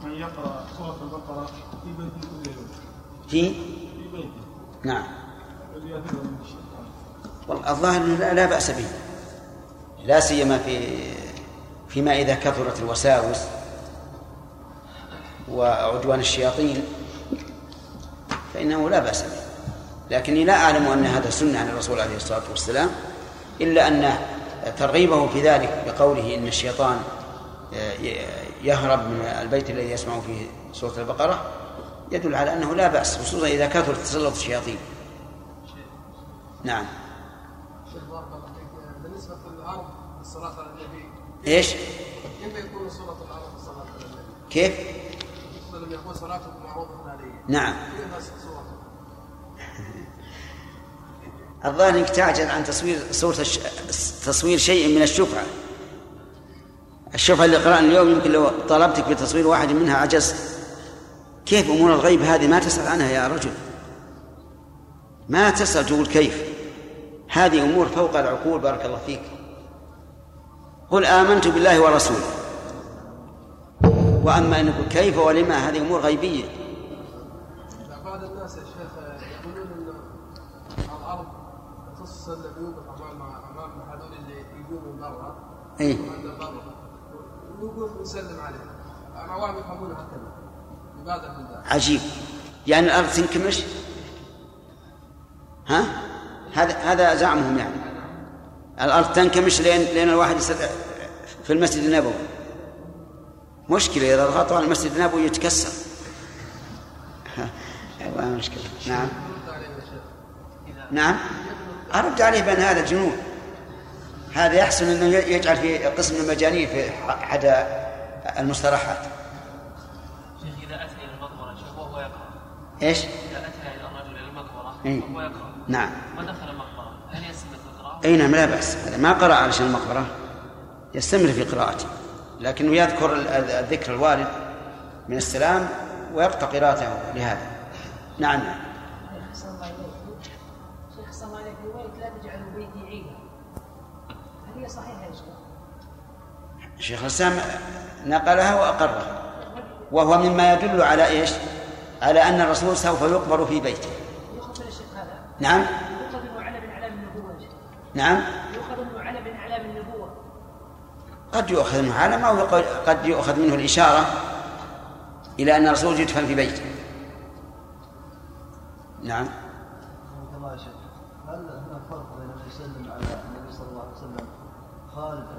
من يقرأ سورة البقرة في بيته كل يوم في؟ في بيته. نعم. الظاهر لا بأس به. لا سيما في فيما إذا كثرت الوساوس وعدوان الشياطين فإنه لا بأس به. لكني لا أعلم أن هذا سنة عن الرسول عليه الصلاة والسلام إلا أن ترغيبه في ذلك بقوله إن الشيطان آه، يهرب من البيت الذي يسمع فيه سورة البقرة يدل على أنه لا بأس خصوصا إذا كثر تسلط الشياطين نعم بالنسبة الصلاة على النبي إيش؟ كيف يكون الأرض الصلاة على النبي؟ كيف؟ لم يكن صلاتكم معروفة نعم الظاهر إنك تعجز عن تصوير صورة الش... تصوير شيء من الشفعة الشفعة اللي قرأنا اليوم؟ يمكن لو طلبتك بتصوير واحد منها عجزت كيف أمور الغيب هذه؟ ما تسأل عنها يا رجل. ما تسأل تقول كيف؟ هذه أمور فوق العقول بارك الله فيك. قل آمنت بالله ورسوله. وأما أن نقول كيف ولما هذه أمور غيبية. بعض الناس يا شيخ يقولون أن الأرض أمام أمام هذول اللي برا إيه. ويوقف ويسلم عليه. العوام يفهمون هكذا عجيب. يعني الأرض تنكمش؟ ها؟ هذا هذا زعمهم يعني. الأرض تنكمش لين لين الواحد في المسجد النبوي. مشكلة إذا ضغطوا على المسجد النبوي يتكسر. والله مشكلة. نعم. نعم. أرد عليه بأن هذا جنون. هذا يحسن أنه يجعل في قسم المجانين في أحد المصطلحات شيخ إذا أتى إلى المقبرة وهو يقرأ. إيش؟ إذا أتى إلى الرجل إلى المقبرة إيه؟ وهو يقرأ. نعم. ودخل المقبرة هل يستمر في القراءة؟ أي نعم لا بأس. هذا ما قرأ علشان المقبرة. يستمر في قراءته. لكنه يذكر الذكر الوارد من السلام ويقطع قراءته لهذا. نعم نعم. شيخ؟ الإسلام نقلها وأقرها وهو مما يدل على إيش؟ على أن الرسول سوف يقبر في بيته. يؤخذ الشيخ هذا؟ نعم. يؤخذ من علم من اعلام النبوه. نعم. يؤخذ من علم من اعلام النبوة. قد يؤخذ منه علم أو قد يؤخذ منه الإشارة إلى أن الرسول يدفن في بيته. نعم. الله يا شيخ هل هناك فرق بين ان يسلم على النبي صلى الله عليه وسلم خارج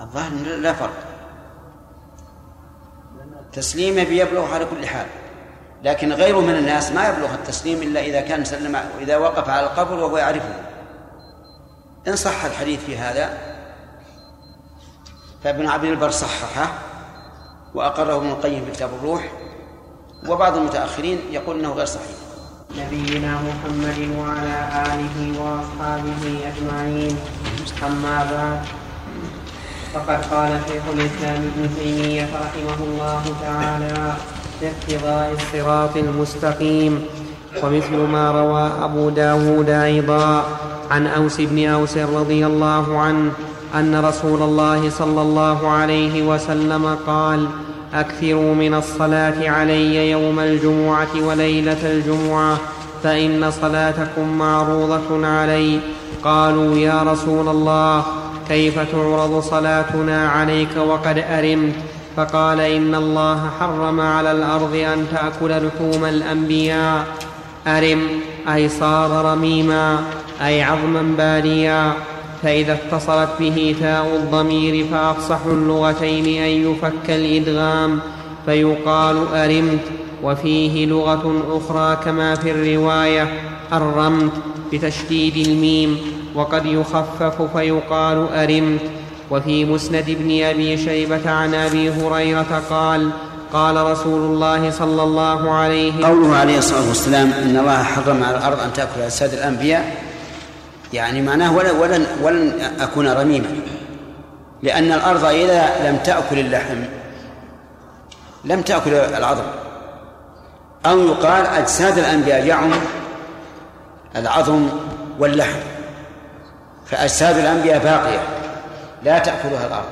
الظاهر لا فرق. تسليمه بيبلغ على كل حال. لكن غيره من الناس ما يبلغ التسليم إلا إذا كان سلم إذا وقف على القبر وهو يعرفه. إن صح الحديث في هذا فابن عبد البر صححه وأقره ابن القيم في كتاب الروح وبعض المتأخرين يقول إنه غير صحيح.
نبينا محمد وعلى آله وأصحابه أجمعين. أما بعد فقد قال شيخ الإسلام ابن تيمية رحمه الله تعالى في اقتضاء الصراط المستقيم. ومثل ما روى أبو داود أيضا عن أوس بن أوس رضي الله عنه أن رسول الله صلى الله عليه وسلم قال أكثروا من الصلاة علي يوم الجمعة وليلة الجمعة فإن صلاتكم معروضة علي. قالوا يا رسول الله كيف تعرض صلاتنا عليك وقد أرمت؟ فقال إن الله حرم على الأرض أن تأكل لحوم الأنبياء. أرم أي صار رميما أي عظما باليا فإذا اتصلت به تاء الضمير فأفصح اللغتين أن يفك الإدغام. فيقال أرمت وفيه لغة أخرى كما في الرواية أرمت بتشديد الميم. وقد يخفف فيقال أرمت. وفي مسند ابن أبي شيبة عن أبي هريرة قال قال رسول الله صلى الله عليه
قوله عليه الصلاة والسلام إن الله حرم على الأرض أن تأكل أجساد الأنبياء يعني معناه ولن, ولن, ولن أكون رميما. لأن الأرض إذا لم تأكل اللحم لم تأكل العظم. أو يقال أجساد الأنبياء يعم العظم واللحم. فأجساد الأنبياء باقية. لا تأكلها الأرض.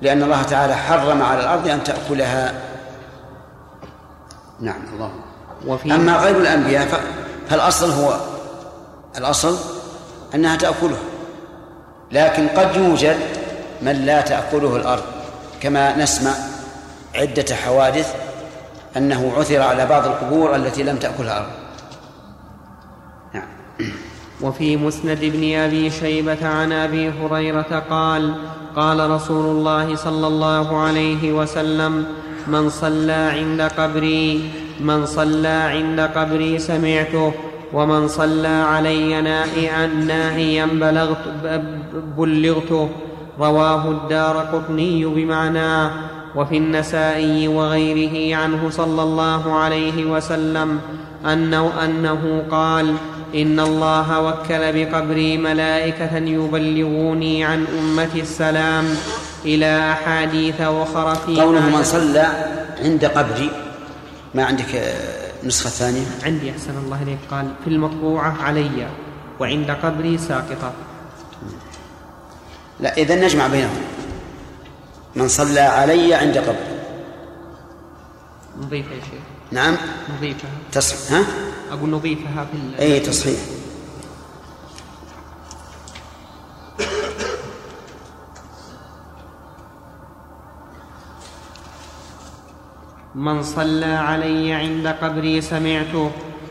لأن الله تعالى حرم على الأرض أن تأكلها. نعم الله. وفي أما غير الأنبياء فالأصل هو الأصل أنها تأكله لكن قد يوجد من لا تأكله الأرض. كما نسمع عدة حوادث أنه عثر على بعض القبور التي لم تأكلها الأرض.
نعم. وفي مسند ابن أبي شيبة عن أبي هريرة قال قال رسول الله صلى الله عليه وسلم من صلى عند قبري من صلى عند قبري سمعته ومن صلى علي نائعا ناهيا بلغت بلغته رواه الدار قطني بمعناه وفي النسائي وغيره عنه صلى الله عليه وسلم أنه, أنه قال إن الله وكل بقبري ملائكة يبلغوني عن أمتي السلام إلى أحاديث أخرى
في قوله من صلى عند قبري. ما عندك النسخة الثانية
عندي أحسن الله إليك. قال في المطبوعة علي وعند قبري ساقطة.
لا إذا نجمع بينهم. من صلى علي عند قبري.
نضيفها يا شيخ.
نعم.
نضيفها
تصحيح ها؟
أقول نضيفها في
أي تصحيح.
من صلى علي عند قبري سمعته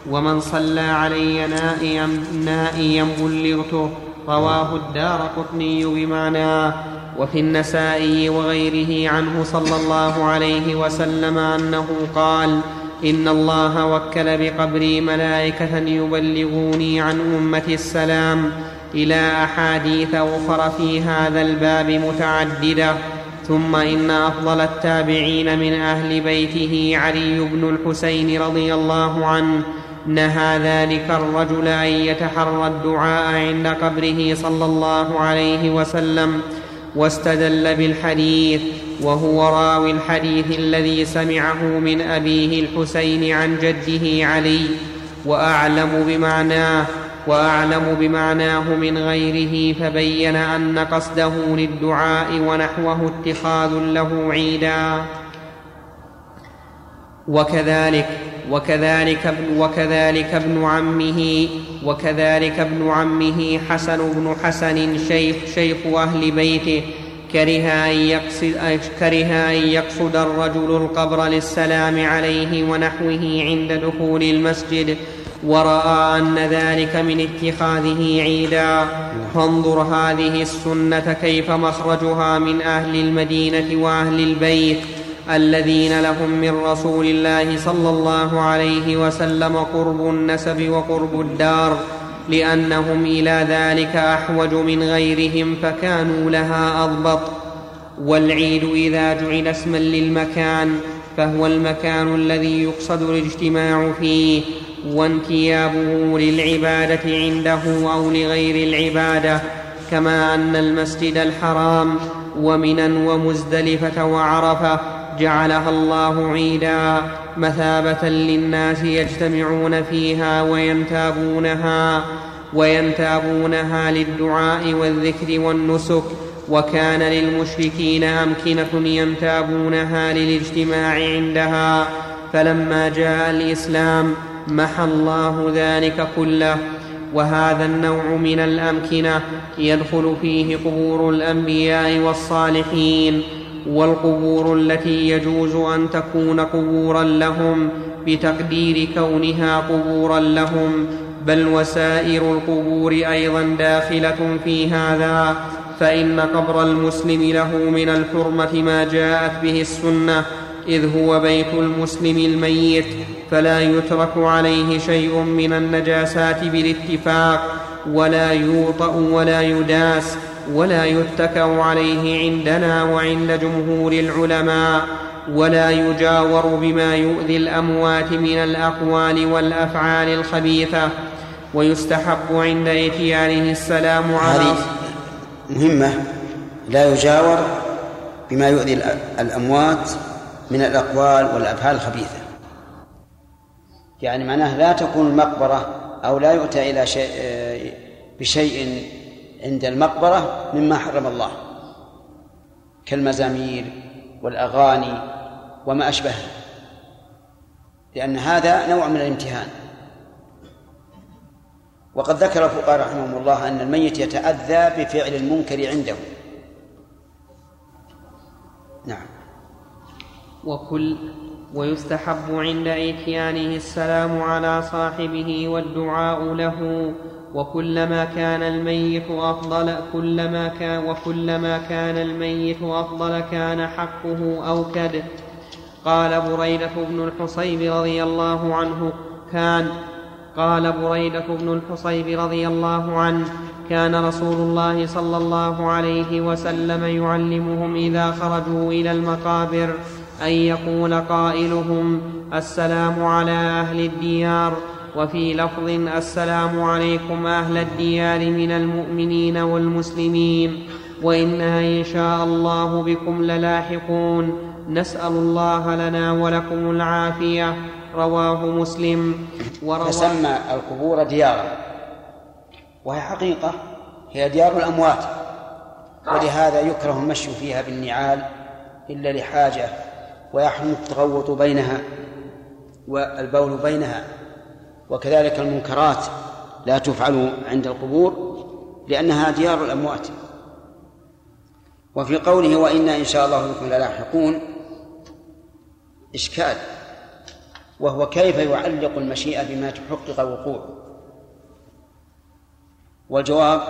ومن صلى علي نائيا نائيا بلغته. رواه الدار قطني بمعناه وفي النسائي وغيره عنه صلى الله عليه وسلم أنه قال إن الله وكل بقبري ملائكة يبلغوني عن امتي السلام إلى احاديث اخر في هذا الباب متعددة. ثم إن أفضل التابعين من أهل بيته علي بن الحسين رضي الله عنه. نهى ذلك الرجل أن يتحرى الدعاء عند قبره صلى الله عليه وسلم واستدل بالحديث. وهو راوي الحديث الذي سمعه من أبيه الحسين عن جده علي وأعلم بمعناه وأعلم بمعناه من غيره فبين أن قصده للدعاء ونحوه اتخاذ له عيدا. وكذلك وكذلك ابن وكذلك ابن عمه وكذلك ابن عمه حسن بن حسن شيخ شيخ أهل بيته كره أن يقصد, كره أن يقصد الرجل القبر للسلام عليه ونحوه عند دخول المسجد ورأى أن ذلك من اتخاذه عيدا. فانظر هذه السنة كيف مخرجها من أهل المدينة وأهل البيت الذين لهم من رسول الله صلى الله عليه وسلم قرب النسب وقرب الدار. لأنهم إلى ذلك أحوج من غيرهم فكانوا لها أضبط. والعيد إذا جعل اسما للمكان فهو المكان الذي يقصد الاجتماع فيه وانتيابه للعبادة عنده أو لغير العبادة كما أن المسجد الحرام ومنا ومزدلفة وعرفة جعلها الله عيدا. مثابة للناس يجتمعون فيها وينتابونها وينتابونها للدعاء والذكر والنسك وكان للمشركين أمكنة ينتابونها للاجتماع عندها. فلما جاء الإسلام محى الله ذلك كله وهذا النوع من الأمكنة يدخل فيه قبور الأنبياء والصالحين. والقبور التي يجوز أن تكون قبورا لهم بتقدير كونها قبورا لهم بل وسائر القبور أيضا داخلة في هذا فإن قبر المسلم له من الحرمة ما جاءت به السنة إذ هو بيت المسلم الميت فلا يترك عليه شيء من النجاسات بالاتفاق ولا يوطأ ولا يداس ولا يتكأ عليه عندنا وعند جمهور العلماء ولا يجاور بما يؤذي الأموات من الأقوال والأفعال الخبيثة ويستحب عند إتيانه السلام عليه
مهمة لا يجاور بما يؤذي الأموات من الأقوال والأفعال الخبيثة. يعني معناه لا تكون المقبرة أو لا يؤتى إلى شيء بشيء عند المقبرة مما حرم الله كالمزامير والأغاني وما أشبهها لأن هذا نوع من الامتهان. وقد ذكر الفقهاء رحمهم الله أن الميت يتأذى بفعل المنكر عنده. نعم.
وكل ويستحب عند إتيانه السلام على صاحبه والدعاء له وكلما كان الميت أفضل كلما كان وكلما كان الميت أفضل كان حقه أوكد قال بريدة بن الحصيب رضي الله عنه كان قال بريدة بن الحصيب رضي الله عنه كان رسول الله صلى الله عليه وسلم يعلمهم إذا خرجوا إلى المقابر أن يقول قائلهم السلام على أهل الديار. وفي لفظ السلام عليكم أهل الديار من المؤمنين والمسلمين وأنا إن شاء الله بكم للاحقون نسأل الله لنا ولكم العافية. رواه مسلم.
تسمى القبور ديارا. وهي حقيقة. هي ديار الأموات. ولهذا يكره المشي فيها بالنعال إلا لحاجة ويحرم التغوط بينها والبول بينها. وكذلك المنكرات لا تفعل عند القبور لأنها ديار الأموات. وفي قوله وإنا إن شاء الله بكم للاحقون إشكال وهو كيف يعلق المشيئة بما تحقق وقوعه والجواب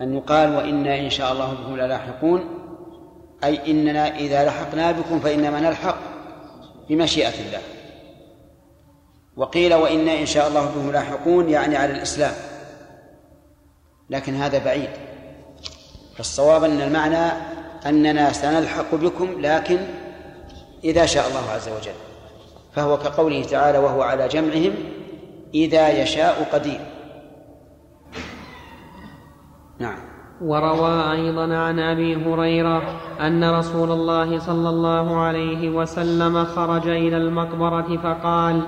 أن يقال وإنا إن شاء الله بكم للاحقون أي إننا إذا لحقنا بكم فإنما نلحق بمشيئة الله. وقيل وإنا إن شاء الله بهم لاحقون يعني على الإسلام. لكن هذا بعيد. فالصواب أن المعنى أننا سنلحق بكم لكن إذا شاء الله عز وجل. فهو كقوله تعالى وهو على جمعهم إذا يشاء قدير. نعم.
وروى أيضا عن أبي هريرة أن رسول الله صلى الله عليه وسلم خرج إلى المقبرة فقال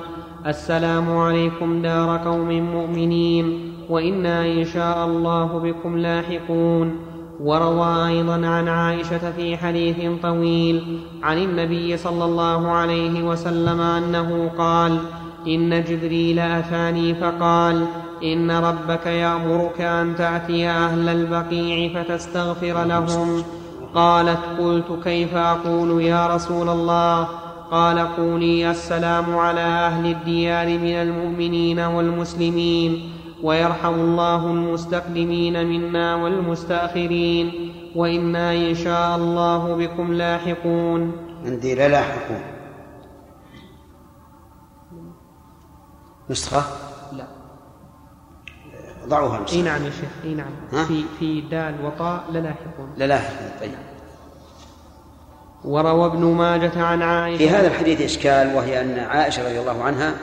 السلام عليكم دار قوم مؤمنين وإنا إن شاء الله بكم لاحقون. وروى أيضا عن عائشة في حديث طويل عن النبي صلى الله عليه وسلم أنه قال إن جبريل أتاني فقال إن ربك يأمرك أن تأتي أهل البقيع فتستغفر لهم. قالت قلت كيف أقول يا رسول الله؟ قال قولي السلام على أهل الديار من المؤمنين والمسلمين ويرحم الله المستقدمين منا والمستأخرين وإنا إن شاء الله بكم لاحقون.
عندي للاحقون نسخة؟
لا.
ضعوها
إي نعم يا شيخ إي نعم؟ في في دال وطاء للاحقون
للاحقون طيب.
وروى ابن ماجة عن عائشة.
في هذا الحديث إشكال وهي أن عائشة رضي الله عنها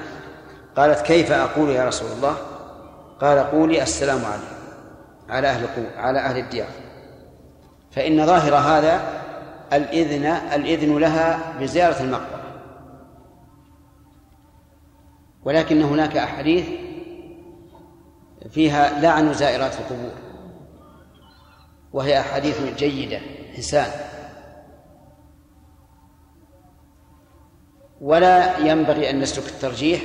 قالت كيف أقول يا رسول الله؟ قال قولي السلام عليكم على أهل على أهل الديار. فإن ظاهر هذا الإذن الإذن لها بزيارة المقبرة. ولكن هناك أحاديث فيها لعن زائرات القبور وهي أحاديث جيدة حسان ولا ينبغي أن نسلك الترجيح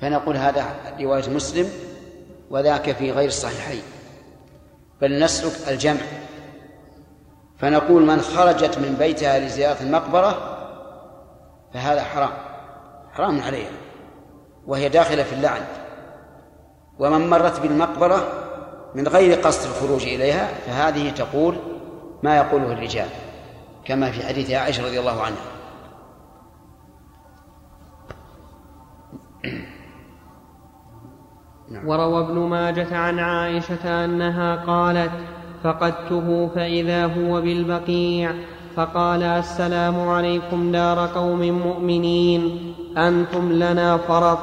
فنقول هذا رواية مسلم وذاك في غير الصحيحين. بل نسلك الجمع. فنقول من خرجت من بيتها لزيارة المقبرة فهذا حرام حرام عليها وهي داخلة في اللعن. ومن مرت بالمقبرة من غير قصد الخروج إليها فهذه تقول ما يقوله الرجال كما في حديث عائشة رضي الله عنها.
وروى ابن ماجة عن عائشة أنها قالت فقدته فإذا هو بالبقيع فقال السلام عليكم دار قوم مؤمنين أنتم لنا فرط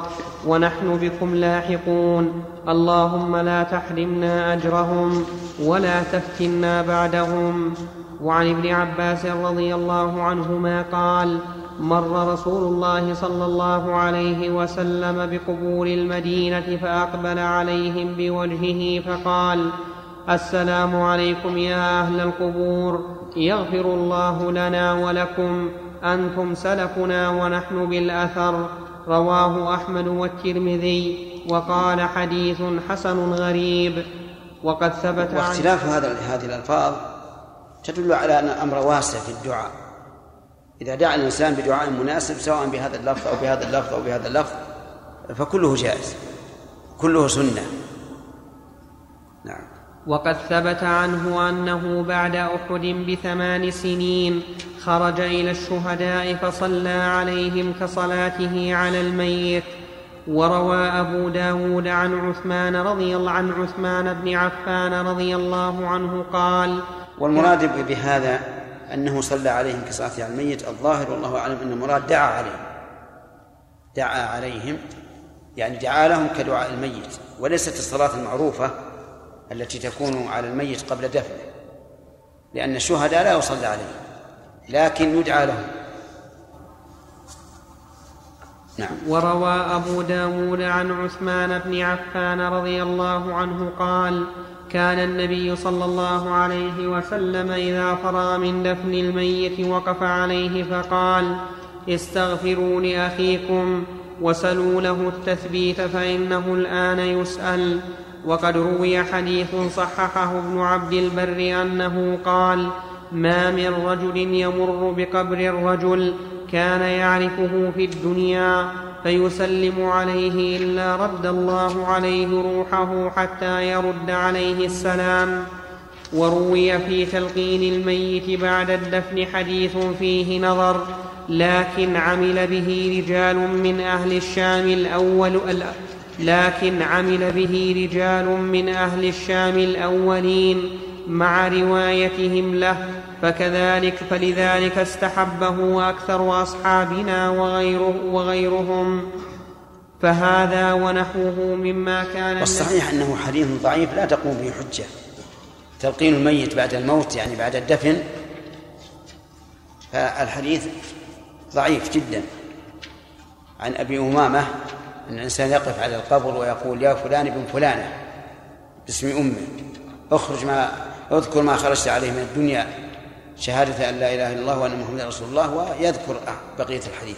ونحن بكم لاحقون اللهم لا تحرمنا أجرهم ولا تفتنا بعدهم. وعن ابن عباس رضي الله عنهما قال مر رسول الله صلى الله عليه وسلم بقبور المدينة فأقبل عليهم بوجهه فقال السلام عليكم يا أهل القبور. يغفر الله لنا ولكم. أنتم سلفنا ونحن بالأثر. رواه أحمد والترمذي. وقال حديث حسن غريب. وقد ثبت
واختلاف هذا هذه الألفاظ تدل على أن الأمر واسع في الدعاء. إذا دعا الإنسان بدعاء مناسب سواء بهذا اللفظ أو بهذا اللفظ أو بهذا اللفظ فكله جائز كله سنة.
نعم. وقد ثبت عنه أنه بعد أحد بثمان سنين خرج إلى الشهداء فصلى عليهم كصلاته على الميت. وروى أبو داود عن عثمان رضي الله عن عثمان بن عفان رضي الله عنه قال
والمراد بهذا أنه صلى عليهم كصلاة على الميت الظاهر والله أعلم أن المراد دعا عليهم. دعا عليهم يعني دعا لهم كدعاء الميت وليست الصلاة المعروفة التي تكون على الميت قبل دفنه لأن الشهداء لا يصلى عليهم لكن يدعى لهم.
نعم. وروى أبو داود عن عثمان بن عفان رضي الله عنه قال كان النبي صلى الله عليه وسلم إذا فرغ من دفن الميت وقف عليه فقال استغفروا لأخيكم وسلوا له التثبيت فإنه الآن يسأل. وقد روي حديث صححه ابن عبد البر أنه قال ما من رجل يمر بقبر الرجل كان يعرفه في الدنيا فيسلم عليه إلا رد الله عليه روحه حتى يرد عليه السلام. وروي في تلقين الميت بعد الدفن حديث فيه نظر لكن عمل به رجال من أهل الشام الأول لكن عمل به رجال من أهل الشام الأولين مع روايتهم له فكذلك فلذلك استحبه أكثر أصحابنا وغيره وغيرهم. فهذا ونحوه مما كان
والصحيح أنه حديث ضعيف لا تقوم به حجة. تلقين الميت بعد الموت يعني بعد الدفن فالحديث ضعيف جدا. عن أبي أمامة أن الإنسان يقف على القبر ويقول يا فلان ابن فلانة باسم أمه اخرج ما اذكر ما خرجت عليه من الدنيا. شهادة أن لا إله إلا الله وأن محمدا رسول الله ويذكر بقية الحديث.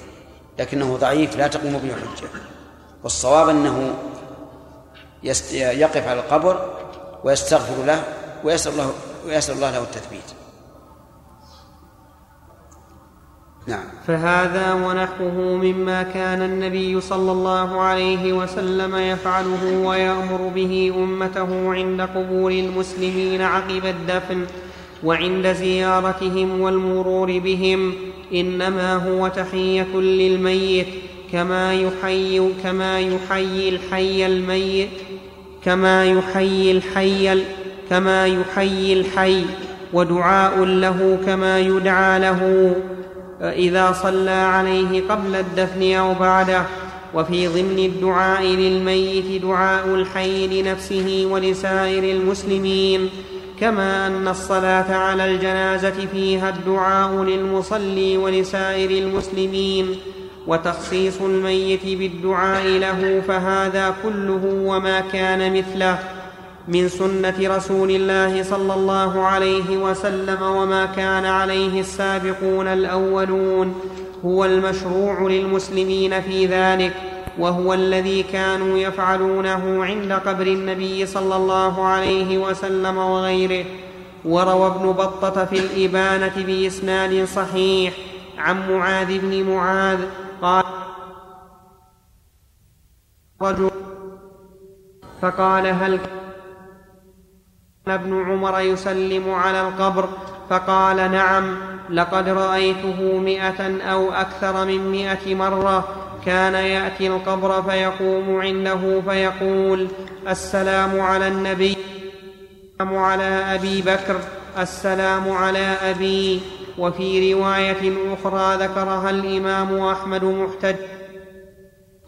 لكنه ضعيف لا تقوم به حجة. والصواب أنه يقف على القبر ويستغفر له ويسأل الله ويسأل الله له التثبيت.
نعم. فهذا ونحوه مما كان النبي صلى الله عليه وسلم يفعله ويأمر به أمته عند قبور المسلمين عقب الدفن. وعند زيارتهم والمرور بهم إنما هو تحية للميت كما يحيي كما يحيي الحي الميت كما يحيي الحي كما يحيي الحي ودعاء له كما يدعى له. اذا صلى عليه قبل الدفن أو بعده وفي ضمن الدعاء للميت دعاء الحي لنفسه ولسائر المسلمين كما أن الصلاة على الجنازة فيها الدعاء للمصلي ولسائر المسلمين وتخصيص الميت بالدعاء له فهذا كله وما كان مثله من سنة رسول الله صلى الله عليه وسلم وما كان عليه السابقون الأولون هو المشروع للمسلمين في ذلك. وهو الذي كانوا يفعلونه عند قبر النبي صلى الله عليه وسلم وغيره. وروى ابن بطة في الإبانة بإسناد صحيح عن معاذ بن معاذ قال رجل فقال هل كان ابن عمر يسلم على القبر؟ فقال نعم لقد رأيته مئة أو أكثر من مئة مرة كان يأتي القبر فيقوم عنده فيقول السلام على النبي السلام على أبي بكر السلام على أبي. وفي رواية أخرى ذكرها الإمام أحمد محتج.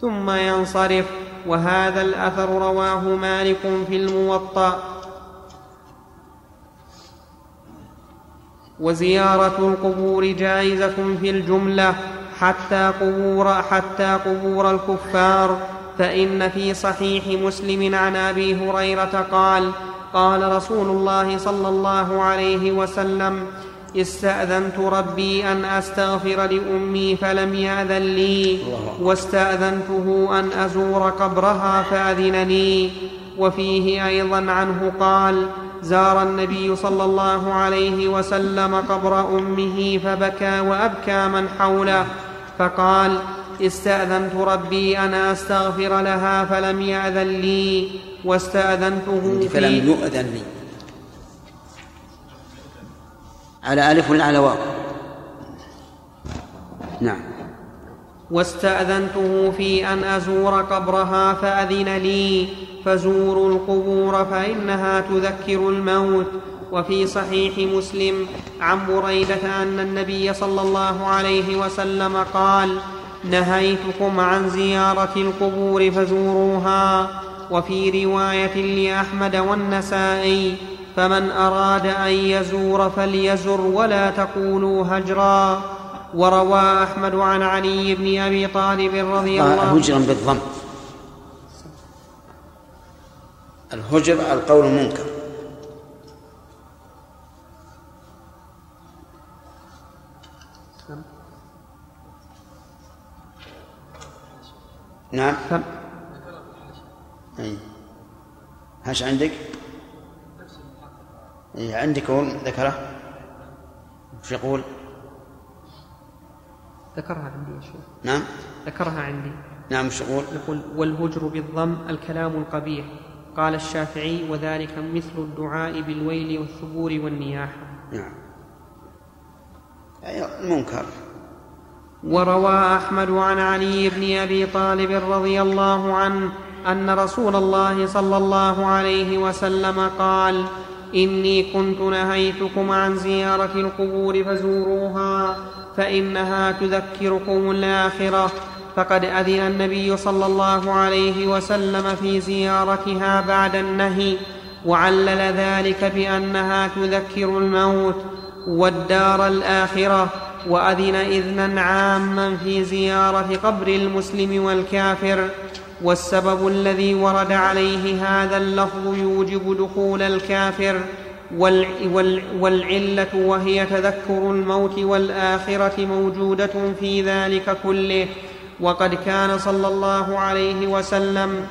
ثم ينصرف وهذا الأثر رواه مالك في الموطأ. وزيارة القبور جائزة في الجملة حتى قبور حتى قبور الكفار. فإن في صحيح مسلم عن أبي هريرة قال قال رسول الله صلى الله عليه وسلم استأذنت ربي أن أستغفر لأمي فلم يأذن لي واستأذنته أن أزور قبرها فأذن لي. وفيه أيضا عنه قال زار النبي صلى الله عليه وسلم قبر أمه فبكى وأبكى من حوله فقال استأذنت ربي أن أستغفر لها فلم يأذن لي واستأذنته
فلم يؤذن لي. على ألف ولا على واو؟ نعم.
واستأذنته في أن أزور قبرها فأذن لي فزوروا القبور فإنها تذكر الموت. وفي صحيح مسلم عن بريدة أن النبي صلى الله عليه وسلم قال نهيتكم عن زيارة القبور فزوروها. وفي رواية لأحمد والنسائي فمن أراد أن يزور فليزر ولا تقولوا هجرا. وروى أحمد عن علي بن أبي طالب رضي الله عنه
هجرا بالضم الهجر القول المنكر نعم أي هش عندك؟ أي عندك ذكره؟ وش يقول؟
ذكرها عندي يا شيخ.
نعم.
ذكرها عندي.
نعم مش يقول
يقول والهجر بالضم الكلام القبيح. قال الشافعي وذلك مثل الدعاء بالويل والثبور والنياحة.
نعم. المنكر.
وروى أحمد عن علي بن أبي طالب رضي الله عنه أن رسول الله صلى الله عليه وسلم قال إني كنت نهيتكم عن زيارة القبور فزوروها فإنها تذكركم الآخرة. فقد أذن النبي صلى الله عليه وسلم في زيارتها بعد النهي وعلل ذلك بأنها تذكر الموت والدار الآخرة. وأذن إذنا عاما في زيارة قبر المسلم والكافر. والسبب الذي ورد عليه هذا اللفظ يوجب دخول الكافر والعلة وهي تذكر الموت والآخرة موجودة في ذلك كله. وقد كان صلى الله عليه وسلم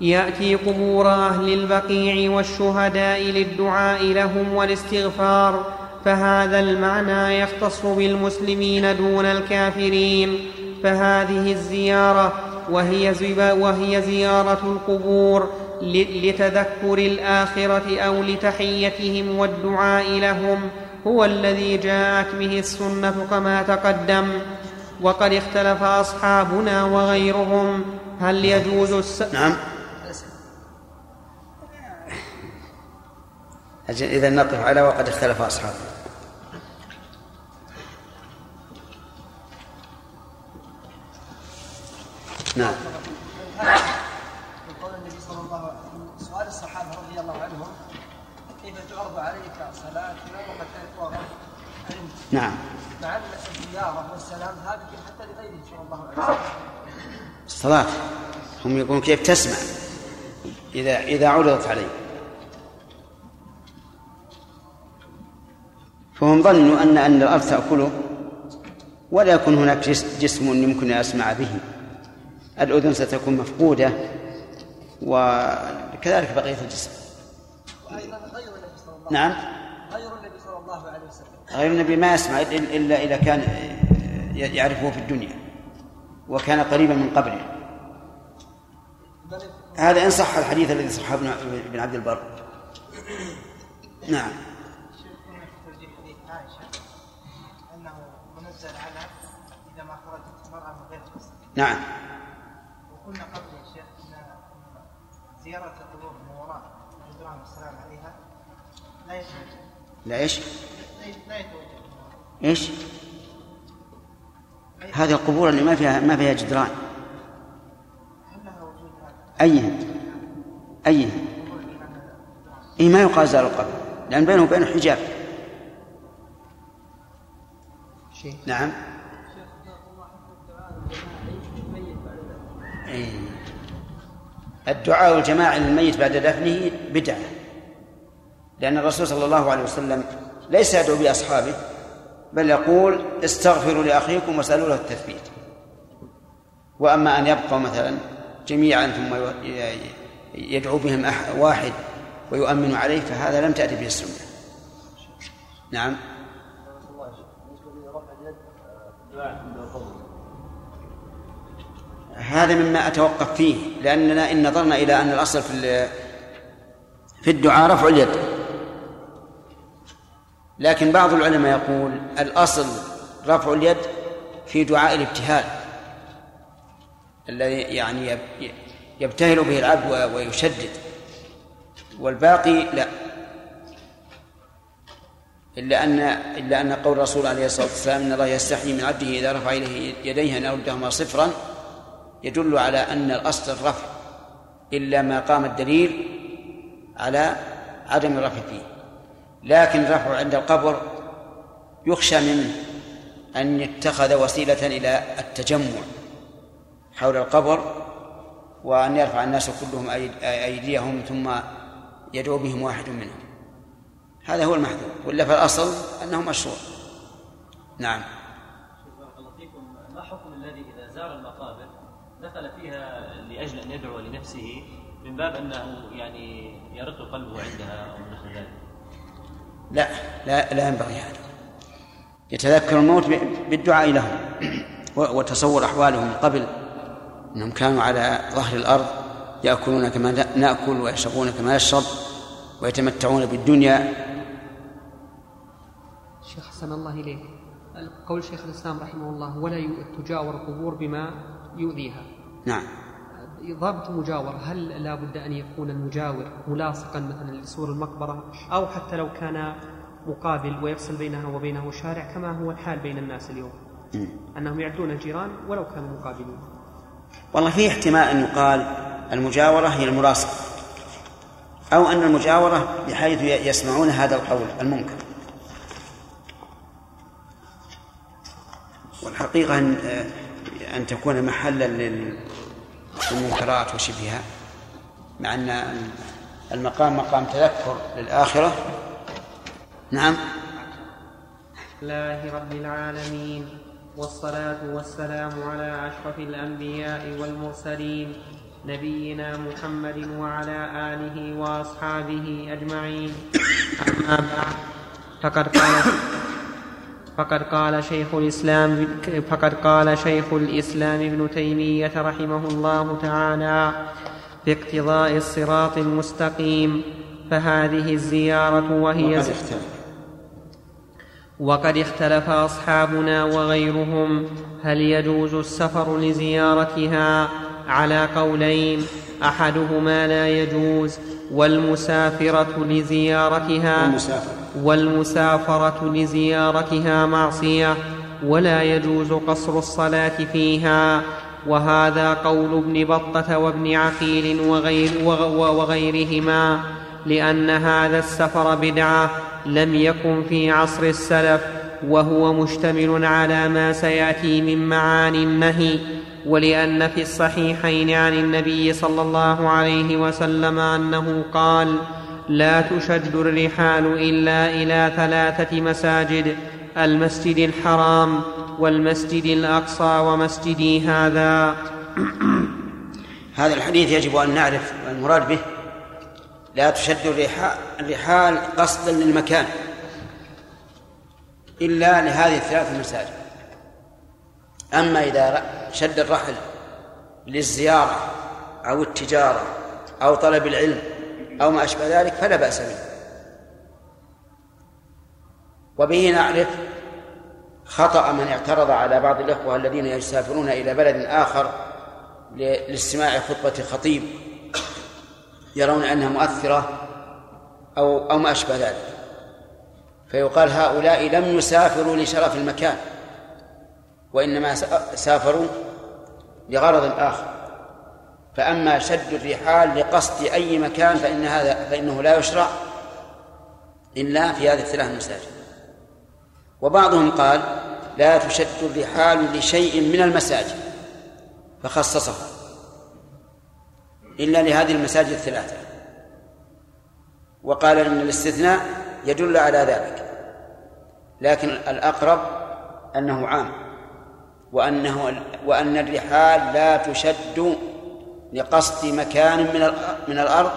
يأتي قبور أهل البقيع والشهداء للدعاء لهم والاستغفار فهذا المعنى يختص بالمسلمين دون الكافرين. فهذه الزيارة وهي, وهي زيارة القبور لتذكر الآخرة أو لتحيتهم والدعاء لهم. هو الذي جاءت به السنة كما تقدم. وقد اختلف أصحابنا وغيرهم. هل يجوز الس...
نعم. إذا نقف على وقد اختلف أصحابنا. نعم.
من قول النبي صلى الله عليه وسلم سؤال الصحابة رضي الله عنهم كيف تعرض عليك صلاتنا وقد تعرض
نعم.
مع أن الزيارة والسلام هذه حتى لغيره صلى الله عليه وسلم.
الصلاة. هم يقولون كيف تسمع إذا إذا عرضت عليه فهم ظنوا أن أن الأرض تأكله ولا يكون هناك جس- جسم يمكن أن أسمع به. الأذن ستكون مفقودة وكذلك بقية الجسم.
وأيضا غير النبي صلى الله
نعم.
غير النبي صلى الله عليه وسلم
غير النبي ما يسمع إلا إذا كان يعرفه في الدنيا وكان قريبا من قبره.
بل
هذا إن صح الحديث الذي صحه ابن عبد البر. نعم. نعم.
وقلنا قبل يا شيخ إن إن زيارة القبور من وراء جدران والسلام عليها لا يتوجه
لا إيش؟
لا- يتوجه.
إيش؟ هذه القبور اللي ما فيها ما فيها جدران.
هل لها وجود هذا؟
ايها ايها اي ما يقال زار القبر لأن بينه وبينه حجاب.
شيء
نعم. الدعاء الجماعي للميت بعد دفنه بدعة. لأن الرسول صلى الله عليه وسلم ليس يدعو بأصحابه بل يقول استغفروا لأخيكم واسألوا له التثبيت. وأما أن يبقوا مثلا جميعا ثم يدعو بهم واحد ويؤمن عليه فهذا لم تأتي به السنة. نعم. هذا مما أتوقف فيه لأننا إن نظرنا إلى أن الأصل في في الدعاء رفع اليد. لكن بعض العلماء يقول الأصل رفع اليد في دعاء الابتهال الذي يعني يب- يبتهل به العبد ويشدد. والباقي لا. إلا أن إلا أن قول الرسول عليه الصلاة والسلام إن الله يستحيي من عبده إذا رفع إليه يديه أن يردهما صفرا يدل على أن الأصل الرفع إلا ما قام الدليل على عدم الرفع فيه. لكن الرفع عند القبر يخشى منه أن يتخذ وسيلة إلى التجمع حول القبر وأن يرفع الناس كلهم أيد- أيديهم ثم يدعو بهم واحد منهم. هذا هو المحذور. ولا فالأصل أنه مشروع. نعم.
ما حكم الذي إذا زار المقابر دخل فيها لأجل أن يدعو لنفسه من باب أنه يعني يرق قلبه عندها أو نحو ذلك.
لا لا لا ينبغي هذا. يتذكر الموت بالدعاء لهم وتصور أحوالهم من قبل أنهم كانوا على ظهر الأرض يأكلون كما ن- نأكل ويشربون كما نشرب ويتمتعون بالدنيا.
شيخ حسن الله إليك. قول شيخ الإسلام رحمه الله ولا تجاور القبور بما يؤذيها.
نعم.
ضابط المجاورة هل لا بد أن يكون المجاور ملاصقا مثلا لسور المقبرة أو حتى لو كان مقابل ويفصل بينها وبينه شارع كما هو الحال بين الناس اليوم؟ أنهم يعدون الجيران ولو كانوا مقابلين.
والله في احتمال أن يقال المجاورة هي الملاصقة أو أن المجاورة بحيث يسمعون هذا القول المنكر. والحقيقة أن أن تكون محلا لل- للمنكرات وشبهها مع أن المقام مقام تذكر للآخرة. نعم.
لله رب العالمين والصلاة والسلام على أشرف الأنبياء والمرسلين نبينا محمد وعلى آله وأصحابه أجمعين. أما بعد فقد قال فقد قال شيخ الإسلام فقد قال شيخ الإسلام ابن تيمية رحمه الله تعالى في اقتضاء الصراط المستقيم فهذه الزيارة وهي
وقد اختلف.
وقد اختلف أصحابنا وغيرهم هل يجوز السفر لزيارتها؟ على قولين أحدهما لا يجوز والمسافرة لزيارتها؟
والمسافر
والمسافرة لزيارتها معصية ولا يجوز قصر الصلاة فيها. وهذا قول ابن بطة وابن عقيل وغير وغيرهما لأن هذا السفر بدعة لم يكن في عصر السلف وهو مشتمل على ما سيأتي من معاني النهي. ولأن في الصحيحين عن النبي صلى الله عليه وسلم أنه قال لا تشد الرحال إلا إلى ثلاثة مساجد المسجد الحرام والمسجد الأقصى ومسجدي هذا.
هذا الحديث يجب أن نعرف المراد به. لا تشد الرحال قصدا للمكان إلا لهذه الثلاث المساجد أما إذا شد الرحل للزيارة أو التجارة أو طلب العلم أو ما أشبه ذلك فلا بأس به. وبه نعرف خطأ من اعترض على بعض الإخوة الذين يسافرون إلى بلد آخر لاستماع خطبة خطيب يرون أنها مؤثرة أو أو ما أشبه ذلك. فيقال هؤلاء لم يسافروا لشرف المكان وإنما سافروا لغرض آخر. فأما شد الرحال لقصد أي مكان فإن هذا فإنه لا يشرع إلا في هذه الثلاث المساجد وبعضهم قال لا تشد الرحال لشيء من المساجد فخصصه إلا لهذه المساجد الثلاثة. وقال إن الاستثناء يدل على ذلك لكن الأقرب أنه عام وأنه وأن الرحال لا تشد لقصد مكان من من الأرض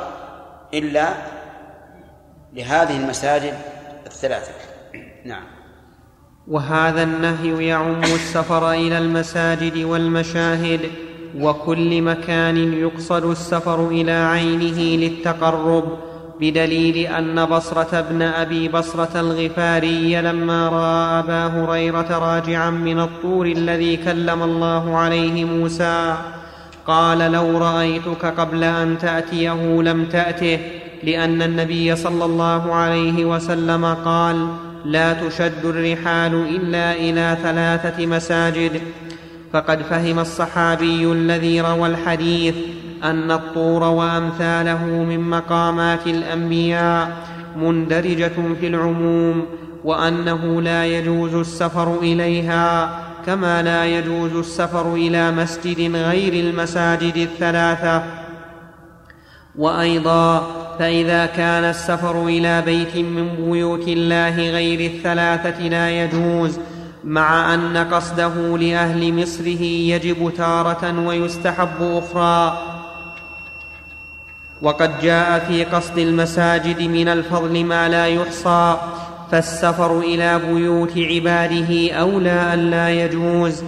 إلا لهذه المساجد الثلاثة. نعم.
وهذا النهي يعم السفر إلى المساجد والمشاهد وكل مكان يقصد السفر إلى عينه للتقرب بدليل أن بصرة بن أبي بصرة الغفاري لما رأى أبا هريرة راجعا من الطور الذي كلم الله عليه موسى قال لو رأيتك قبل أن تأتيه لم تأته لأن النبي صلى الله عليه وسلم قال لا تشد الرحال إلا إلى ثلاثة مساجد فقد فهم الصحابي الذي روى الحديث أن الطور وأمثاله من مقامات الأنبياء مندرجة في العموم وأنه لا يجوز السفر إليها كما لا يجوز السفر إلى مسجد غير المساجد الثلاثة. وأيضا فإذا كان السفر إلى بيت من بيوت الله غير الثلاثة لا يجوز مع أن قصده لأهل مصره يجب تارة ويستحب أخرى. وقد جاء في قصد المساجد من الفضل ما لا يحصى فالسفر إلى بيوت عباده أولى أن لا يجوز.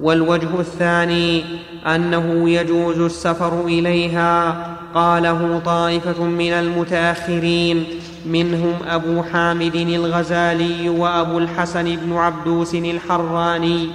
والوجه الثاني أنه يجوز السفر إليها. قاله طائفة من المتأخرين منهم أبو حامد الغزالي وأبو الحسن بن عبدوس الحراني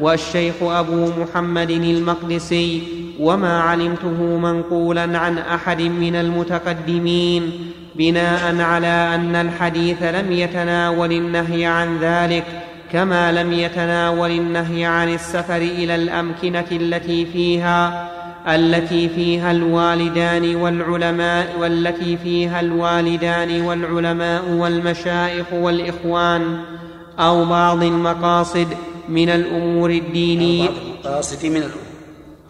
والشيخ أبو محمد المقدسي. وما علمته منقولا عن أحد من المتقدمين. بناء على أن الحديث لم يتناول النهي عن ذلك كما لم يتناول النهي عن السفر إلى الأمكنة التي فيها التي فيها الوالدان والعلماء والتي فيها الوالدان والعلماء والمشايخ والإخوان أو بعض المقاصد من الأمور الدينية.
المقاصد من الأمور.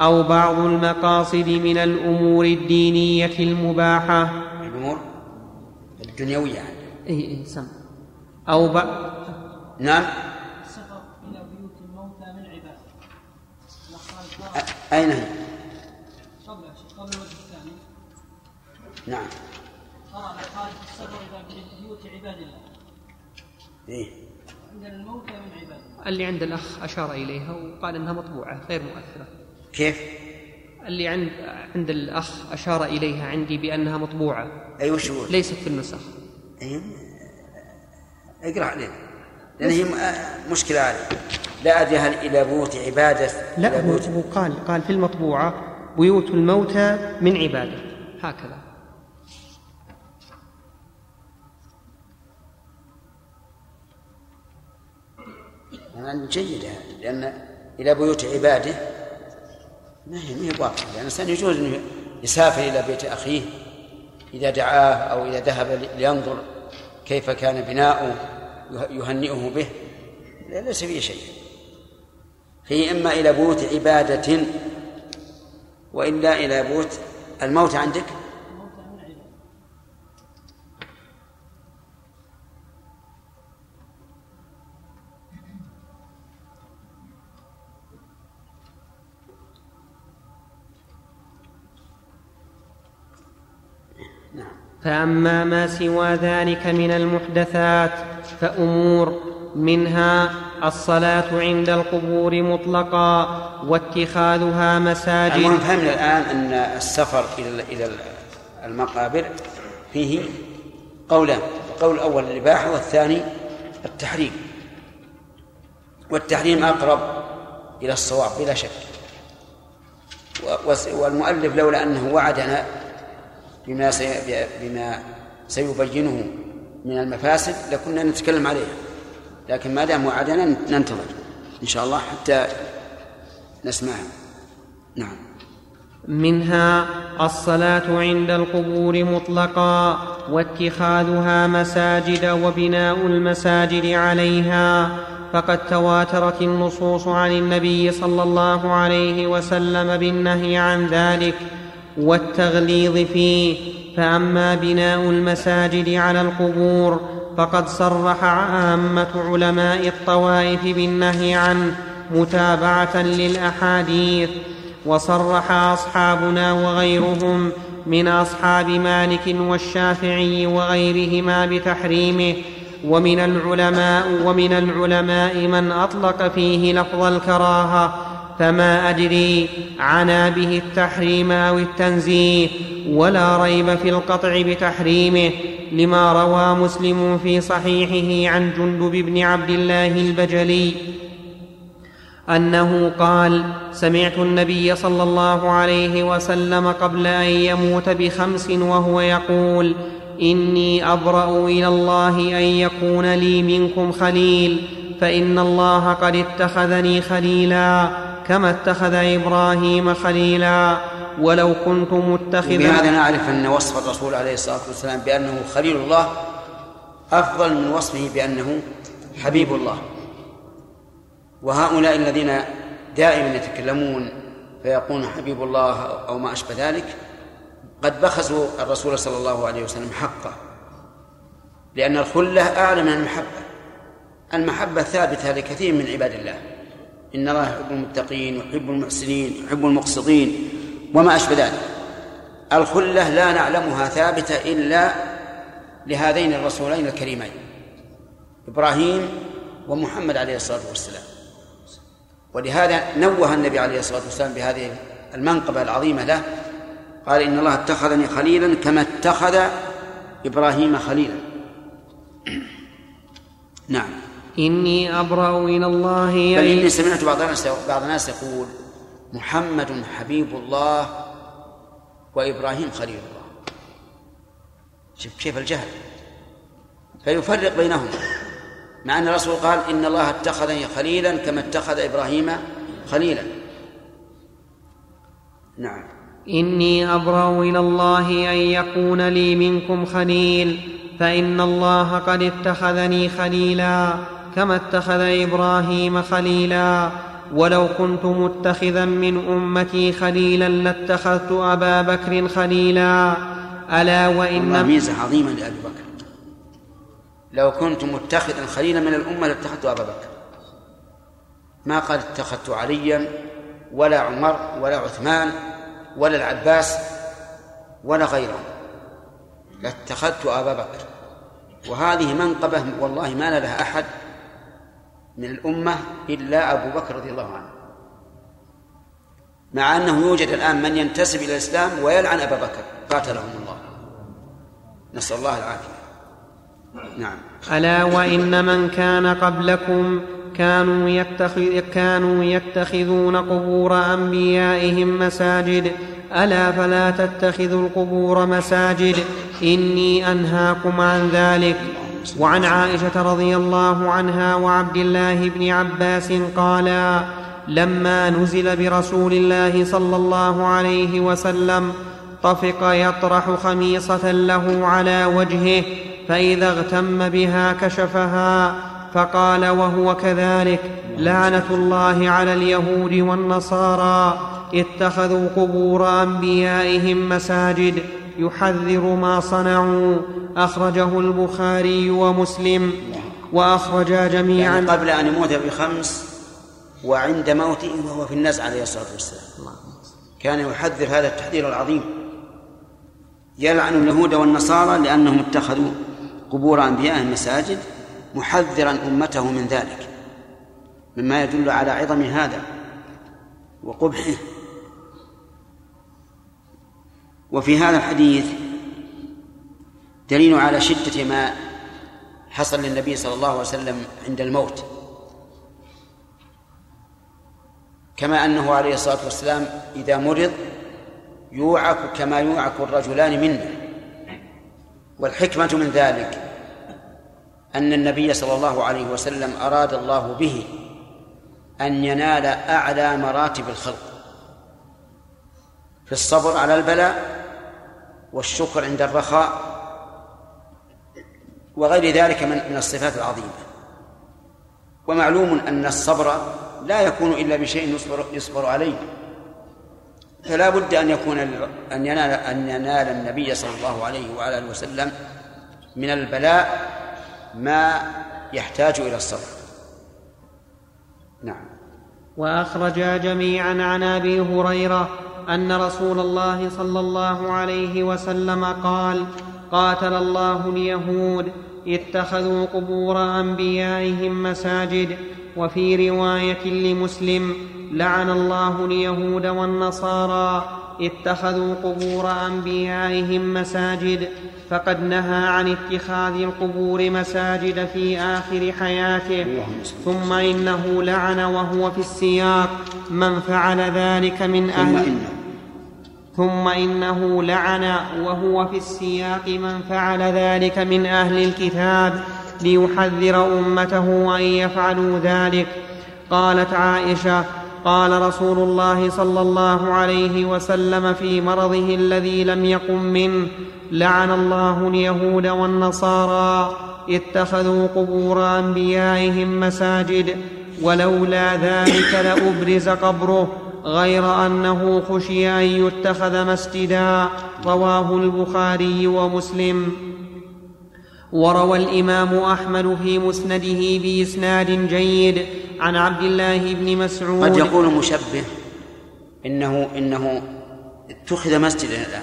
أو بعض المقاصد من الأمور الدينية المباحة.
الأمور الدنيوية يعني.
أي أي سم أو بعض
نعم
السفر إلى بيوت الموتى من عباده
أين هي؟
قبل قبل الوجه الثاني
نعم
قرأ قال السفر إلى بيوت عباد الله
إيه
عندنا الموتى من عباد الله
اللي عند الأخ أشار إليها وقال إنها مطبوعة غير مؤثرة
كيف؟
اللي عند عند الأخ أشار إليها عندي بأنها مطبوعة.
أي وش يقول؟
ليست في النسخ.
إيه. أقرأ علينا لأن هي مشكلة عليه لا أدري هل إلى بيوت عبادة.
لا هو
بيوت.
هو قال قال في المطبوعة بيوت الموتى من عبادة.
هكذا.
يعني جيدة لأن إلى بيوت عبادة ما هي ما هي واقعة لأن الإنسان يجوز أنه يسافر إلى بيت أخيه إذا دعاه أو إذا ذهب لينظر كيف كان بناؤه يهنئه به. ليس فيه شيء. هي إما إلى بيوت عبادة وإلا إلى بيوت الموت عندك.
فأما ما سوى ذلك من المحدثات فأمور منها الصلاة عند القبور مطلقا واتخاذها مساجد.
المهم فهمنا الآن أن السفر إلى إلى المقابر فيه قولان القول الأول الإباحة والثاني التحريم. والتحريم أقرب إلى الصواب بلا شك. والمؤلف لولا أنه وعدنا بما بما سيبينه من المفاسد لكنا نتكلم عليه لكن ما دام وعدنا ننتظر إن شاء الله حتى نسمعها. نعم.
منها الصلاة عند القبور مطلقا واتخاذها مساجد وبناء المساجد عليها. فقد تواترت النصوص عن النبي صلى الله عليه وسلم بالنهي عن ذلك. والتغليظ فيه. فأما بناء المساجد على القبور فقد صرح عامة علماء الطوائف بالنهي عنه متابعة للأحاديث. وصرح أصحابنا وغيرهم من أصحاب مالك والشافعي وغيرهما بتحريمه. ومن العلماء ومن العلماء من أطلق فيه لفظ الكراهة فما أدري عنا به التحريم أو التنزيه ولا ريب في القطع بتحريمه لما روى مسلم في صحيحه عن جندب بن عبد الله البجلي أنه قال سمعت النبي صلى الله عليه وسلم قبل أن يموت بخمس وهو يقول إني أبرأ إلى الله أن يكون لي منكم خليل فإن الله قد اتخذني خليلا. كما اتخذ إبراهيم خليلا. ولو كنت متخذا
بهذا نعرف أن وصف الرسول عليه الصلاة والسلام بأنه خليل الله أفضل من وصفه بأنه حبيب الله. وهؤلاء الذين دائما يتكلمون فيقولون حبيب الله أو ما أشبه ذلك قد بخسوا الرسول صلى الله عليه وسلم حقه. لأن الخلة أعلى من المحبة. المحبة ثابتة لكثير من عباد الله. إن الله يحب المتقين ويحب المحسنين ويحب المقسطين وما أشبه ذلك. الخلة لا نعلمها ثابتة إلا لهذين الرسولين الكريمين إبراهيم ومحمد عليه الصلاة والسلام. ولهذا نوه النبي عليه الصلاة والسلام بهذه المنقبة العظيمة له قال إن الله اتخذني خليلا كما اتخذ إبراهيم خليلا. نعم.
إني أبرأ إلى الله
بل إني سمعت بعض الناس بعض الناس يقول محمد حبيب الله وإبراهيم خليل الله. شوف كيف الجهل. فيفرق بينهما مع أن الرسول قال إن الله اتخذني خليلا كما اتخذ إبراهيم خليلا. نعم.
إني أبرأ إلى الله أن يكون لي منكم خليل فإن الله قد اتخذني خليلا. كما اتخذ إبراهيم خليلا. ولو كنت متخذا من أمتي خليلا لاتخذت أبا بكر خليلا. ألا وإن
ميزة عظيمة لأبي بكر. لو كنت متخذا خليلا من الأمة لاتخذت أبا بكر. ما قال اتخذت عليا ولا عمر ولا عثمان ولا العباس ولا غيرهم. لاتخذت أبا بكر. وهذه منقبة والله ما لها أحد من الأمة إلا أبو بكر رضي الله عنه. مع أنه يوجد الآن من ينتسب إلى الإسلام ويلعن أبا بكر قاتلهم الله. نسأل الله العافية. نعم.
ألا وإن من كان قبلكم كانوا, يتخذ كانوا يتخذون قبور أنبيائهم مساجد. ألا فلا تتخذوا القبور مساجد. إني أنهاكم عن ذلك. وعن عائشة رضي الله عنها وعبد الله بن عباس قالا لما نزل برسول الله صلى الله عليه وسلم طفق يطرح خميصة له على وجهه فإذا اغتم بها كشفها فقال وهو كذلك لعنة الله على اليهود والنصارى اتخذوا قبور أنبيائهم مساجد يحذر ما صنعوا. أخرجه البخاري ومسلم. وأخرجا جميعا.
يعني قبل أن يموت بخمس وعند موته وهو في النزع عليه الصلاة والسلام. كان يحذر هذا التحذير العظيم. يلعن اليهود والنصارى لأنهم اتخذوا قبور انبيائهم مساجد محذرا أمته من ذلك. مما يدل على عظم هذا وقبحه. وفي هذا الحديث دليل على شدة ما حصل للنبي صلى الله عليه وسلم عند الموت. كما أنه عليه الصلاة والسلام إذا مرض يوعك كما يوعك الرجلان منا والحكمة من ذلك أن النبي صلى الله عليه وسلم أراد الله به أن ينال أعلى مراتب الخلق. في الصبر على البلاء والشكر عند الرخاء وغير ذلك من من الصفات العظيمة. ومعلوم أن الصبر لا يكون إلا بشيء يصبر يصبر عليه. فلا بد أن يكون أن ينال أن ينال النبي صلى الله عليه وعلى آله وسلم من البلاء ما يحتاج إلى الصبر. نعم.
واخرجا جميعا عن أبي هريرة أن رسول الله صلى الله عليه وسلم قال قاتل الله اليهود اتخذوا قبور أنبيائهم مساجد. وفي رواية لمسلم لعن الله اليهود والنصارى اتخذوا قبور أنبيائهم مساجد. فقد نهى عن اتخاذ القبور مساجد في آخر حياته. ثم إنه لعن وهو في السياق. من فعل ذلك من أهل ثم إنه لعن وهو في السياق من فعل ذلك من أهل الكتاب ليحذر أمته ان يفعلوا ذلك. قالت عائشة قال رسول الله صلى الله عليه وسلم في مرضه الذي لم يقم منه لعن الله اليهود والنصارى اتخذوا قبور أنبيائهم مساجد ولولا ذلك لأبرز قبره. غير أنه خشي أن يتخذ مسجدا رواه البخاري ومسلم. وروى الإمام أحمد في مسنده بإسناد جيد عن عبد الله بن مسعود.
قد يقول مشبه إنه إنه اتخذ مسجدا الآن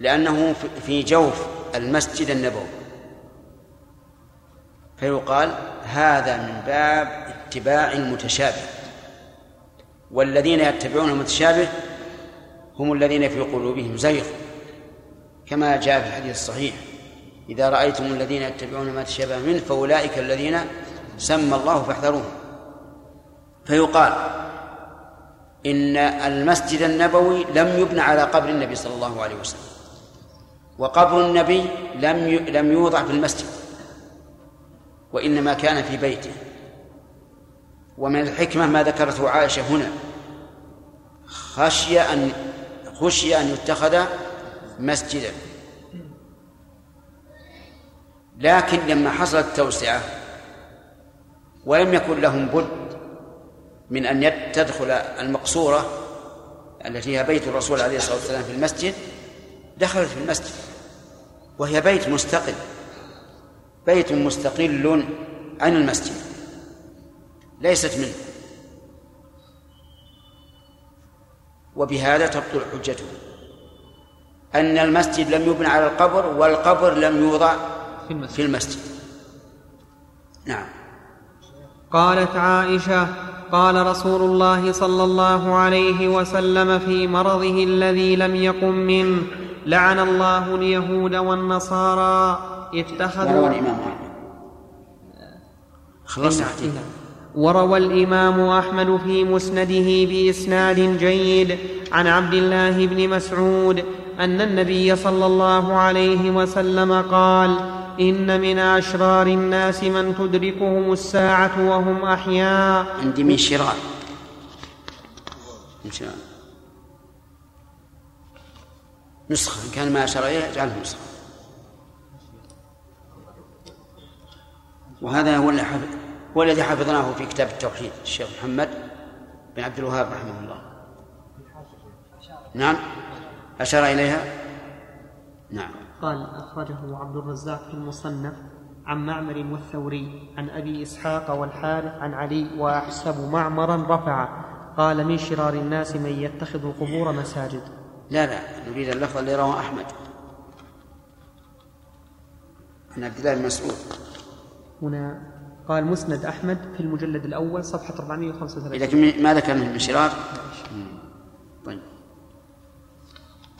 لأنه في جوف المسجد النبوي. فيقال هذا من باب اتباع المتشابه. والذين يتبعون المتشابه هم الذين في قلوبهم زيغ كما جاء في الحديث الصحيح إذا رأيتم الذين يتبعون ما تشابه منه فأولئك الذين سمى الله فاحذروه فيقال إن المسجد النبوي لم يبنى على قبر النبي صلى الله عليه وسلم وقبر النبي لم لم يوضع في المسجد وإنما كان في بيته. ومن الحكمة ما ذكرته عائشة هنا. خشي أن خشي أن يتخذ مسجدا. لكن لما حصلت التوسعة ولم يكن لهم بد من أن تدخل المقصورة التي هي بيت الرسول عليه الصلاة والسلام في المسجد دخلت في المسجد. وهي بيت مستقل. بيت مستقل عن المسجد. ليست منه. وبهذا تبطل حجته. أن المسجد لم يبنى على القبر والقبر لم يوضع في المسجد, في المسجد. نعم.
قالت عائشة قال رسول الله صلى الله عليه وسلم في مرضه الذي لم يقم منه لعن الله اليهود والنصارى اتخذوا
الإمام خلصنا
وروى الإمام أحمد في مسنده بإسناد جيد عن عبد الله بن مسعود أن النبي صلى الله عليه وسلم قال إن من أشرار الناس من تدركهم الساعة وهم أحياء.
عندي من شرار نسخة إن كان ما أشار إليه اجعله نسخة. وهذا هو اللي هو الذي حفظناه في كتاب التوحيد الشيخ محمد بن عبد الوهاب رحمه الله. نعم. أشار إليها؟ نعم.
قال أخرجه عبد الرزاق في المصنف عن معمر والثوري عن أبي إسحاق والحارث عن علي وأحسب معمرا رفع قال من شرار الناس من يتخذ القبور مساجد.
لا لا. نريد اللفظ اللي رواه أحمد. عن عبد الله بن مسعود.
هنا قال مسند أحمد في المجلد الأول صفحة 435
لكن ما ذكر من شرار طيب.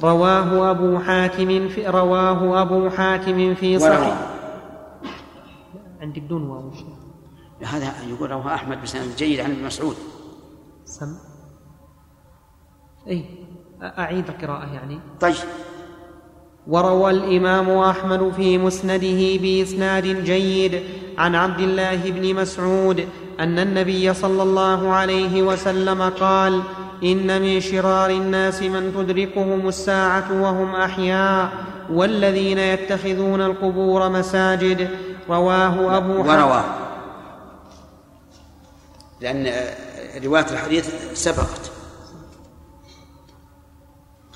رواه أبو حاتم في رواه أبو حاتم في صحيح. عندي بدون واو.
هذا يقول رواه أحمد بسند جيد عن ابن مسعود.
سم. أي أعيد القراءة يعني.
طيب.
وروى الإمام أحمد في مسنده بإسناد جيد عن عبد الله بن مسعود أن النبي صلى الله عليه وسلم قال إن من شرار الناس من تدركهم الساعة وهم أحياء والذين يتخذون القبور مساجد. رواه أبو
ورواه. لأن رواية الحديث سبقت.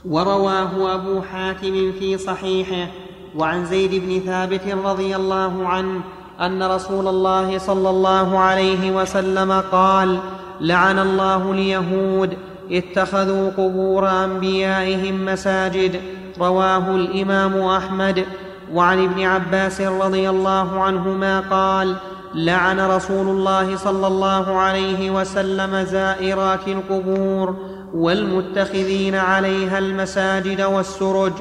ورواه أبو حاتم في صحيحه وعن زيد بن ثابت رضي الله عنه أن رسول الله صلى الله عليه وسلم قال لعن الله اليهود اتخذوا قبور أنبيائهم مساجد رواه الإمام أحمد. وعن ابن عباس رضي الله عنهما قال لعن رسول الله صلى الله عليه وسلم زائرات القبور والمتخذين عليها المساجد والسرج.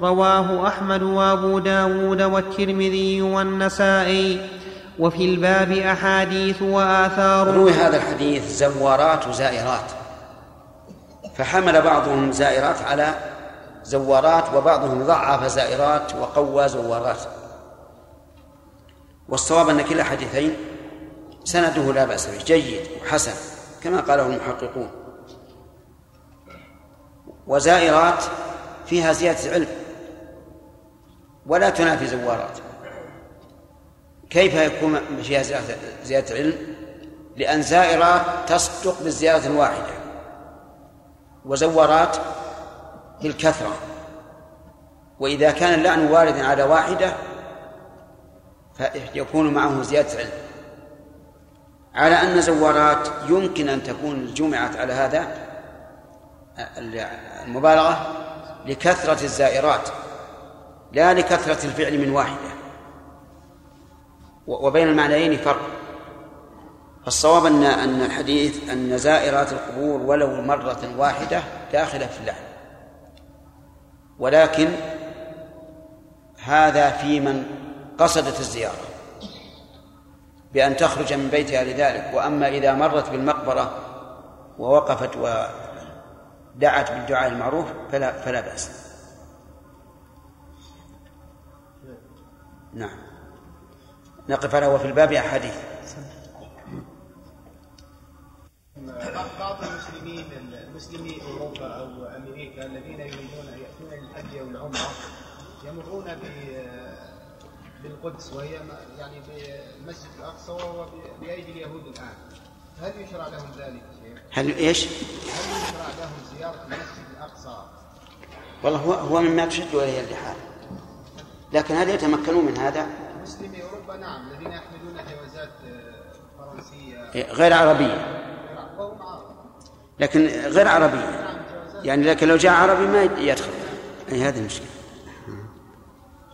رواه أحمد وأبو داود والترمذي والنسائي. وفي الباب أحاديث وآثار.
روي هذا الحديث زوارات وزائرات. فحمل بعضهم زائرات على زوارات وبعضهم ضعف زائرات وقوى زوارات. والصواب أن كلا حديثين سنده لا بأس به. جيد وحسن كما قاله المحققون. وزائرات فيها زيادة علم ولا تنافي زوارات. كيف يكون فيها زيادة, علم لأن زائرات تصدق بالزيارة الواحدة. وزوارات بالكثرة وإذا كان اللعن واردا على واحدة فيكون معه زيادة علم على أن زوارات يمكن أن تكون جمعت على هذا المبالغة لكثرة الزائرات لا لكثرة الفعل من واحدة. وبين المعنيين فرق. فالصواب أن أن الحديث أن زائرات القبور ولو مرة واحدة داخلة في اللعن ولكن هذا في من قصدت الزيارة بأن تخرج من بيتها لذلك. وأما إذا مرت بالمقبرة ووقفت ودعت بالدعاء المعروف فلا فلا بأس. نعم. نقف على وفي الباب أحاديث.
بعض المسلمين المسلمي أوروبا أو أمريكا الذين يريدون يأتون للحج أو العمرة يمرون بالقدس وهي يعني بالمسجد الأقصى وهو بأيدي اليهود الآن. هل يشرع لهم ذلك؟
هل إيش؟
هل يشرع لهم زياره المسجد الاقصى
والله هو هو مما تشد إليه الرحال. لكن هل يتمكنون من هذا؟
مسلمي أوروبا نعم الذين يحملون جوازات آه، فرنسية.
غير عربية.
وهم عرب
لكن غير عربية. يعني لكن لو جاء عربي ما يدخل. أي هذه المشكلة.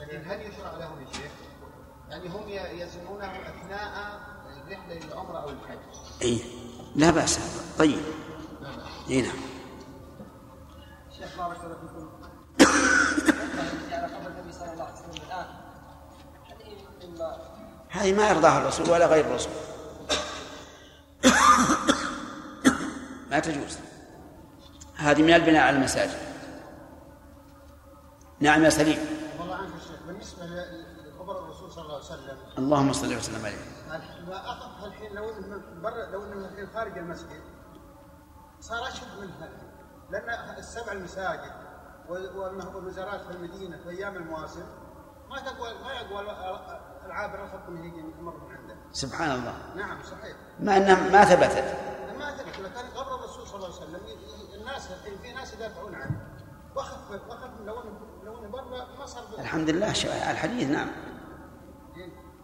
لكن هل يشرع لهم يا شيخ؟ يعني هم ي- يزورونه أثناء الرحلة للعمرة أو الحج؟
أي لا بأس. هذا طيب. اي نعم.
شيخ بارك الله فيكم؟ على قبر النبي صلى الله عليه وسلم الان هل مما
هذه ما يرضاها الرسول ولا غير الرسول. ما تجوز. هذه من البناء على المساجد. نعم يا سليم.
والله عنك بالنسبة قبر الرسول صلى الله عليه وسلم
اللهم صل وسلم عليه.
ما الحين لو إنه من برا لو إنه الحين خارج المسجد صار أشد من هذا لأن السبع المساجد وال- والوزارات في المدينة في أيام المواسم ما تقوى ما يقوى العابر الخط إنه يجي يمر من عنده.
سبحان الله.
نعم صحيح.
مع انها ما ثبتت.
ما ثبت لكن قبر الرسول صلى الله عليه وسلم الناس الحين في ناس يدافعون عنه. وخف وخف لو إنه لو إنه برا ما صار
الحمد لله الحديث نعم.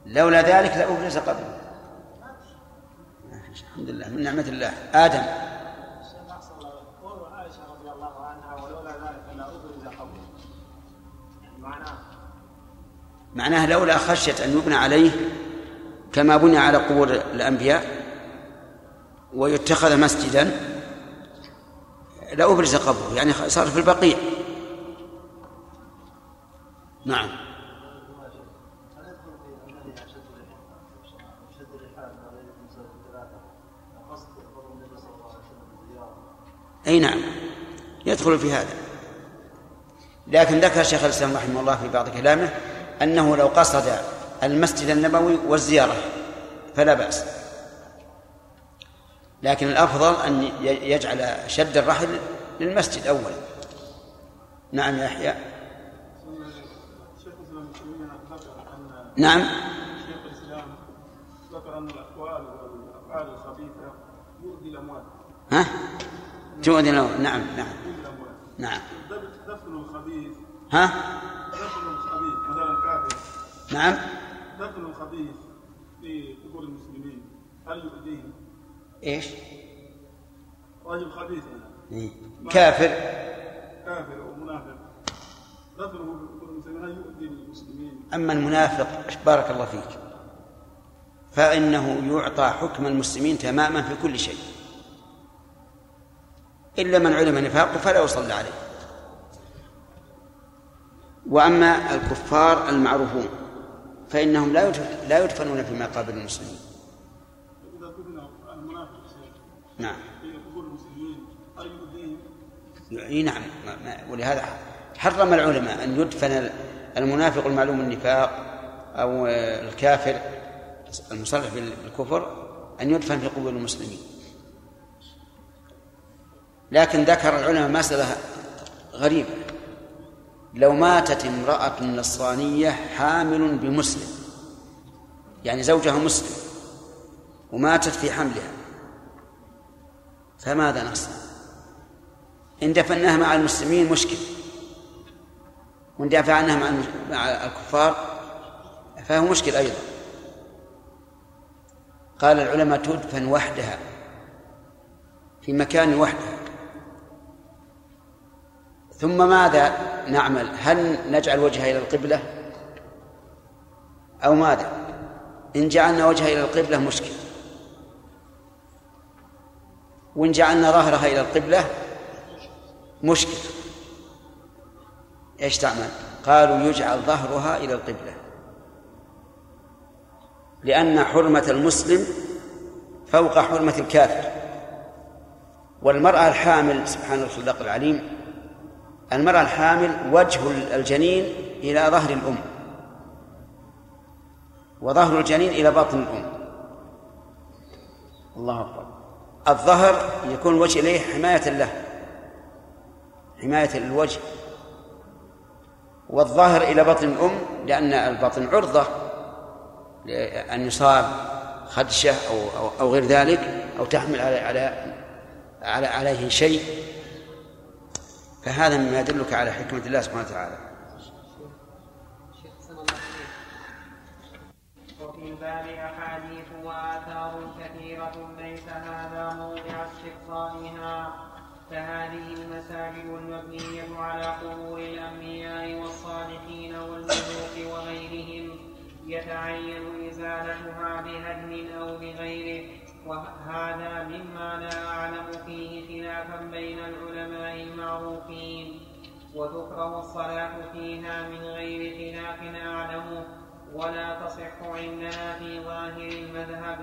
لولا ذلك لأبرز قبله الحمد لله من نعمة الله. آدم.
معناه
لولا خشية أن يبنى عليه كما بني على قبور الأنبياء ويتخذ مسجدا لأبرز قبره يعني صار في البقيع. نعم
هل يدخل في النهي عن شد الرحال شد الرحال ما بين المساجد الثلاثه قصد قبر النبي صلى الله عليه وسلم الزياره
أي نعم. يدخل في هذا. لكن ذكر شيخ الإسلام رحمه الله في بعض كلامه أنه لو قصد المسجد النبوي والزيارة فلا بأس. لكن الأفضل أن يجعل شد الرحل للمسجد أولا. نعم يا يحيى نعم.
شيخ الإسلام ذكر أن الأقوال والأفعال الخبيثة يؤذي الأموات.
ها؟ تؤذي له نعم نعم نعم
دف- دفن الخبيث
ها
دفن الخبيث مثلا كافر
نعم
دفن الخبيث في قبور المسلمين هل يؤذيهم؟
إيش
رجل خبيث يعني
إيه. كافر
كافر منافق دفنه في قبور المسلمين هل يؤذي المسلمين؟
أما المنافق بارك الله فيك فإنه يعطى حكم المسلمين تماما في كل شيء إلا من علم نفاقه فلا يصلى عليه. وأما الكفار المعروفون فإنهم لا لا يدفنون في مقابر المسلمين. نعم؟ إي نعم. ولهذا حرم العلماء أن يدفن المنافق المعلوم النفاق أو الكافر المصرح بالكفر أن يدفن في قبور المسلمين. لكن ذكر العلماء مساله غريبه لو ماتت امرأة نصرانية حامل بمسلم يعني زوجها مسلم وماتت في حملها فماذا نصنع؟ إن دفناها مع المسلمين مشكل وإن دافع عنها مع مع الكفار فهو مشكل أيضا. قال العلماء تدفن وحدها في مكان وحدها. ثم ماذا نعمل؟ هل نجعل وجهها إلى القبلة؟ أو ماذا؟ إن جعلنا وجهها إلى القبلة مشكل. وإن جعلنا ظهرها إلى القبلة مشكل. إيش تعمل؟ قالوا يجعل ظهرها إلى القبلة. لأن حرمة المسلم فوق حرمة الكافر. والمرأة الحامل سبحان الخلاق العليم المرأة الحامل وجه الجنين إلى ظهر الأم. وظهر الجنين إلى باطن الأم. الله أكبر. الظهر يكون الوجه إليه حماية له. حماية للوجه والظاهر إلى بطن الأم لأن البطن عرضة لأن يصاب خدشة أو, أو, غير ذلك أو تحمل على على عليه شيء. فهذا مما يدلك على حكمة الله سبحانه وتعالى.
وفي الباب أحاديث وآثار كثيرة ليس هذا موضع استقصائها فهذه المساجد المبنية على قبور الأنبياء والصالحين والملوك وغيرهم يتعين إزالتها بهدم أو بغيره وهذا مما لا أعلم فيه خلافا بين العلماء المعروفين. وتكره الصلاة فيها من غير خلاف أعلمه ولا تصح عندنا في ظاهر المذهب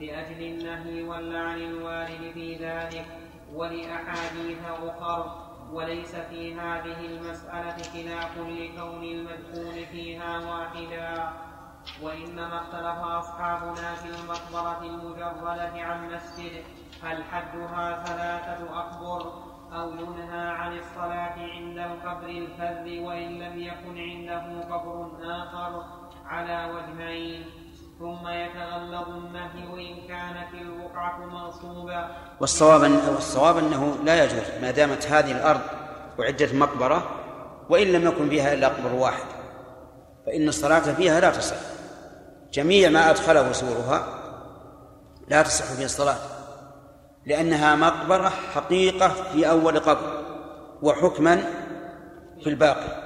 لأجل النهي واللعن الوارد في ذلك ولأحاديث أخر. وليس في هذه المسألة خلاف لكون المدفون فيها واحدا. وإنما اختلف أصحابنا في المقبرة المجردة عن مسجد هل حدها ثلاثة أقبر أو ينهى عن الصلاة عند القبر الفذ وإن لم يكن عنده قبر آخر على وجهين؟ ثم يتغلظ النهي إن كانت البقعة مغصوبة
والصواب والصواب أنه لا يجوز ما دامت هذه الأرض أعدت مقبرة وإن لم يكن فيها إلا قبر واحد فإن الصلاة فيها لا تصح. جميع ما أدخله سورها لا تصح فيه الصلاة لأنها مقبرة حقيقة في أول قبر وحكما في الباقي.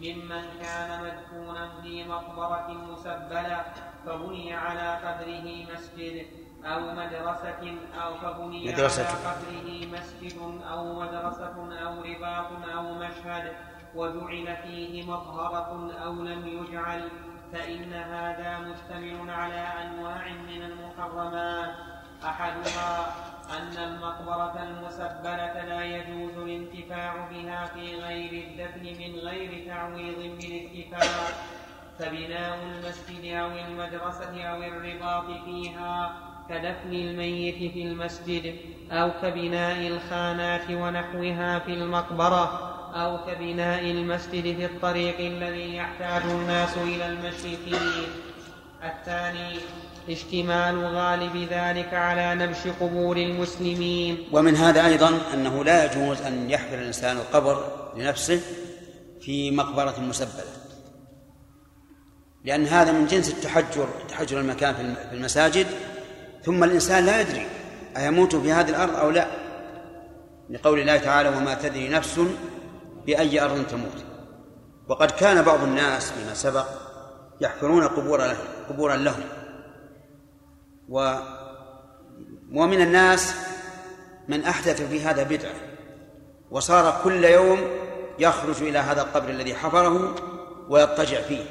ممن كان مدفونا في مقبرة مسبلة فبني على قبره مسجد أو مدرسة أو فبني
مدرسة.
على قبره مسجد أو مدرسة أو رباط أو مشهد وجعل فيه مطهرة أو لم يجعل فإن هذا مشتمل على أنواع من المحرمات أحدها أن المقبرة المسبلة لا يجوز الانتفاع بها في غير الدفن من غير تعويض بالاتفاق فبناء المسجد أو المدرسة أو الرباط فيها كدفن الميت في المسجد أو كبناء الخانات ونحوها في المقبرة أو كبناء المسجد في الطريق الذي يحتاج الناس إلى المشي فيه. الثاني اشتمال غالب ذلك على نبش قبور المسلمين.
ومن هذا أيضا أنه لا يجوز أن يحفر الإنسان القبر لنفسه في مقبرة مسبلة. لأن هذا من جنس التحجر تحجر المكان في الم- في المساجد ثم الإنسان لا يدري أيموت في هذه الأرض أو لا. لقول الله تعالى وما تدري نفس بأي أرض تموت. وقد كان بعض الناس فيما سبق يحفرون قبور له قبورا لهم. و ومن الناس من أحدث في هذا بدعة وصار كل يوم يخرج إلى هذا القبر الذي حفره ويضطجع فيه.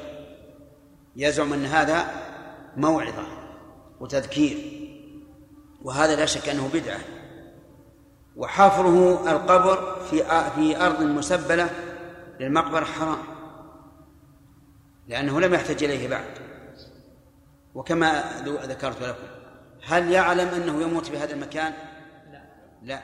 يزعم أن هذا موعظة وتذكير وهذا لا شك أنه بدعة. وحفره القبر في في أرض مسبلة للمقبرة حرام لأنه لم يحتج إليه بعد. وكما ذكرت لكم. هل يعلم أنه يموت في هذا المكان؟
لا.
لا.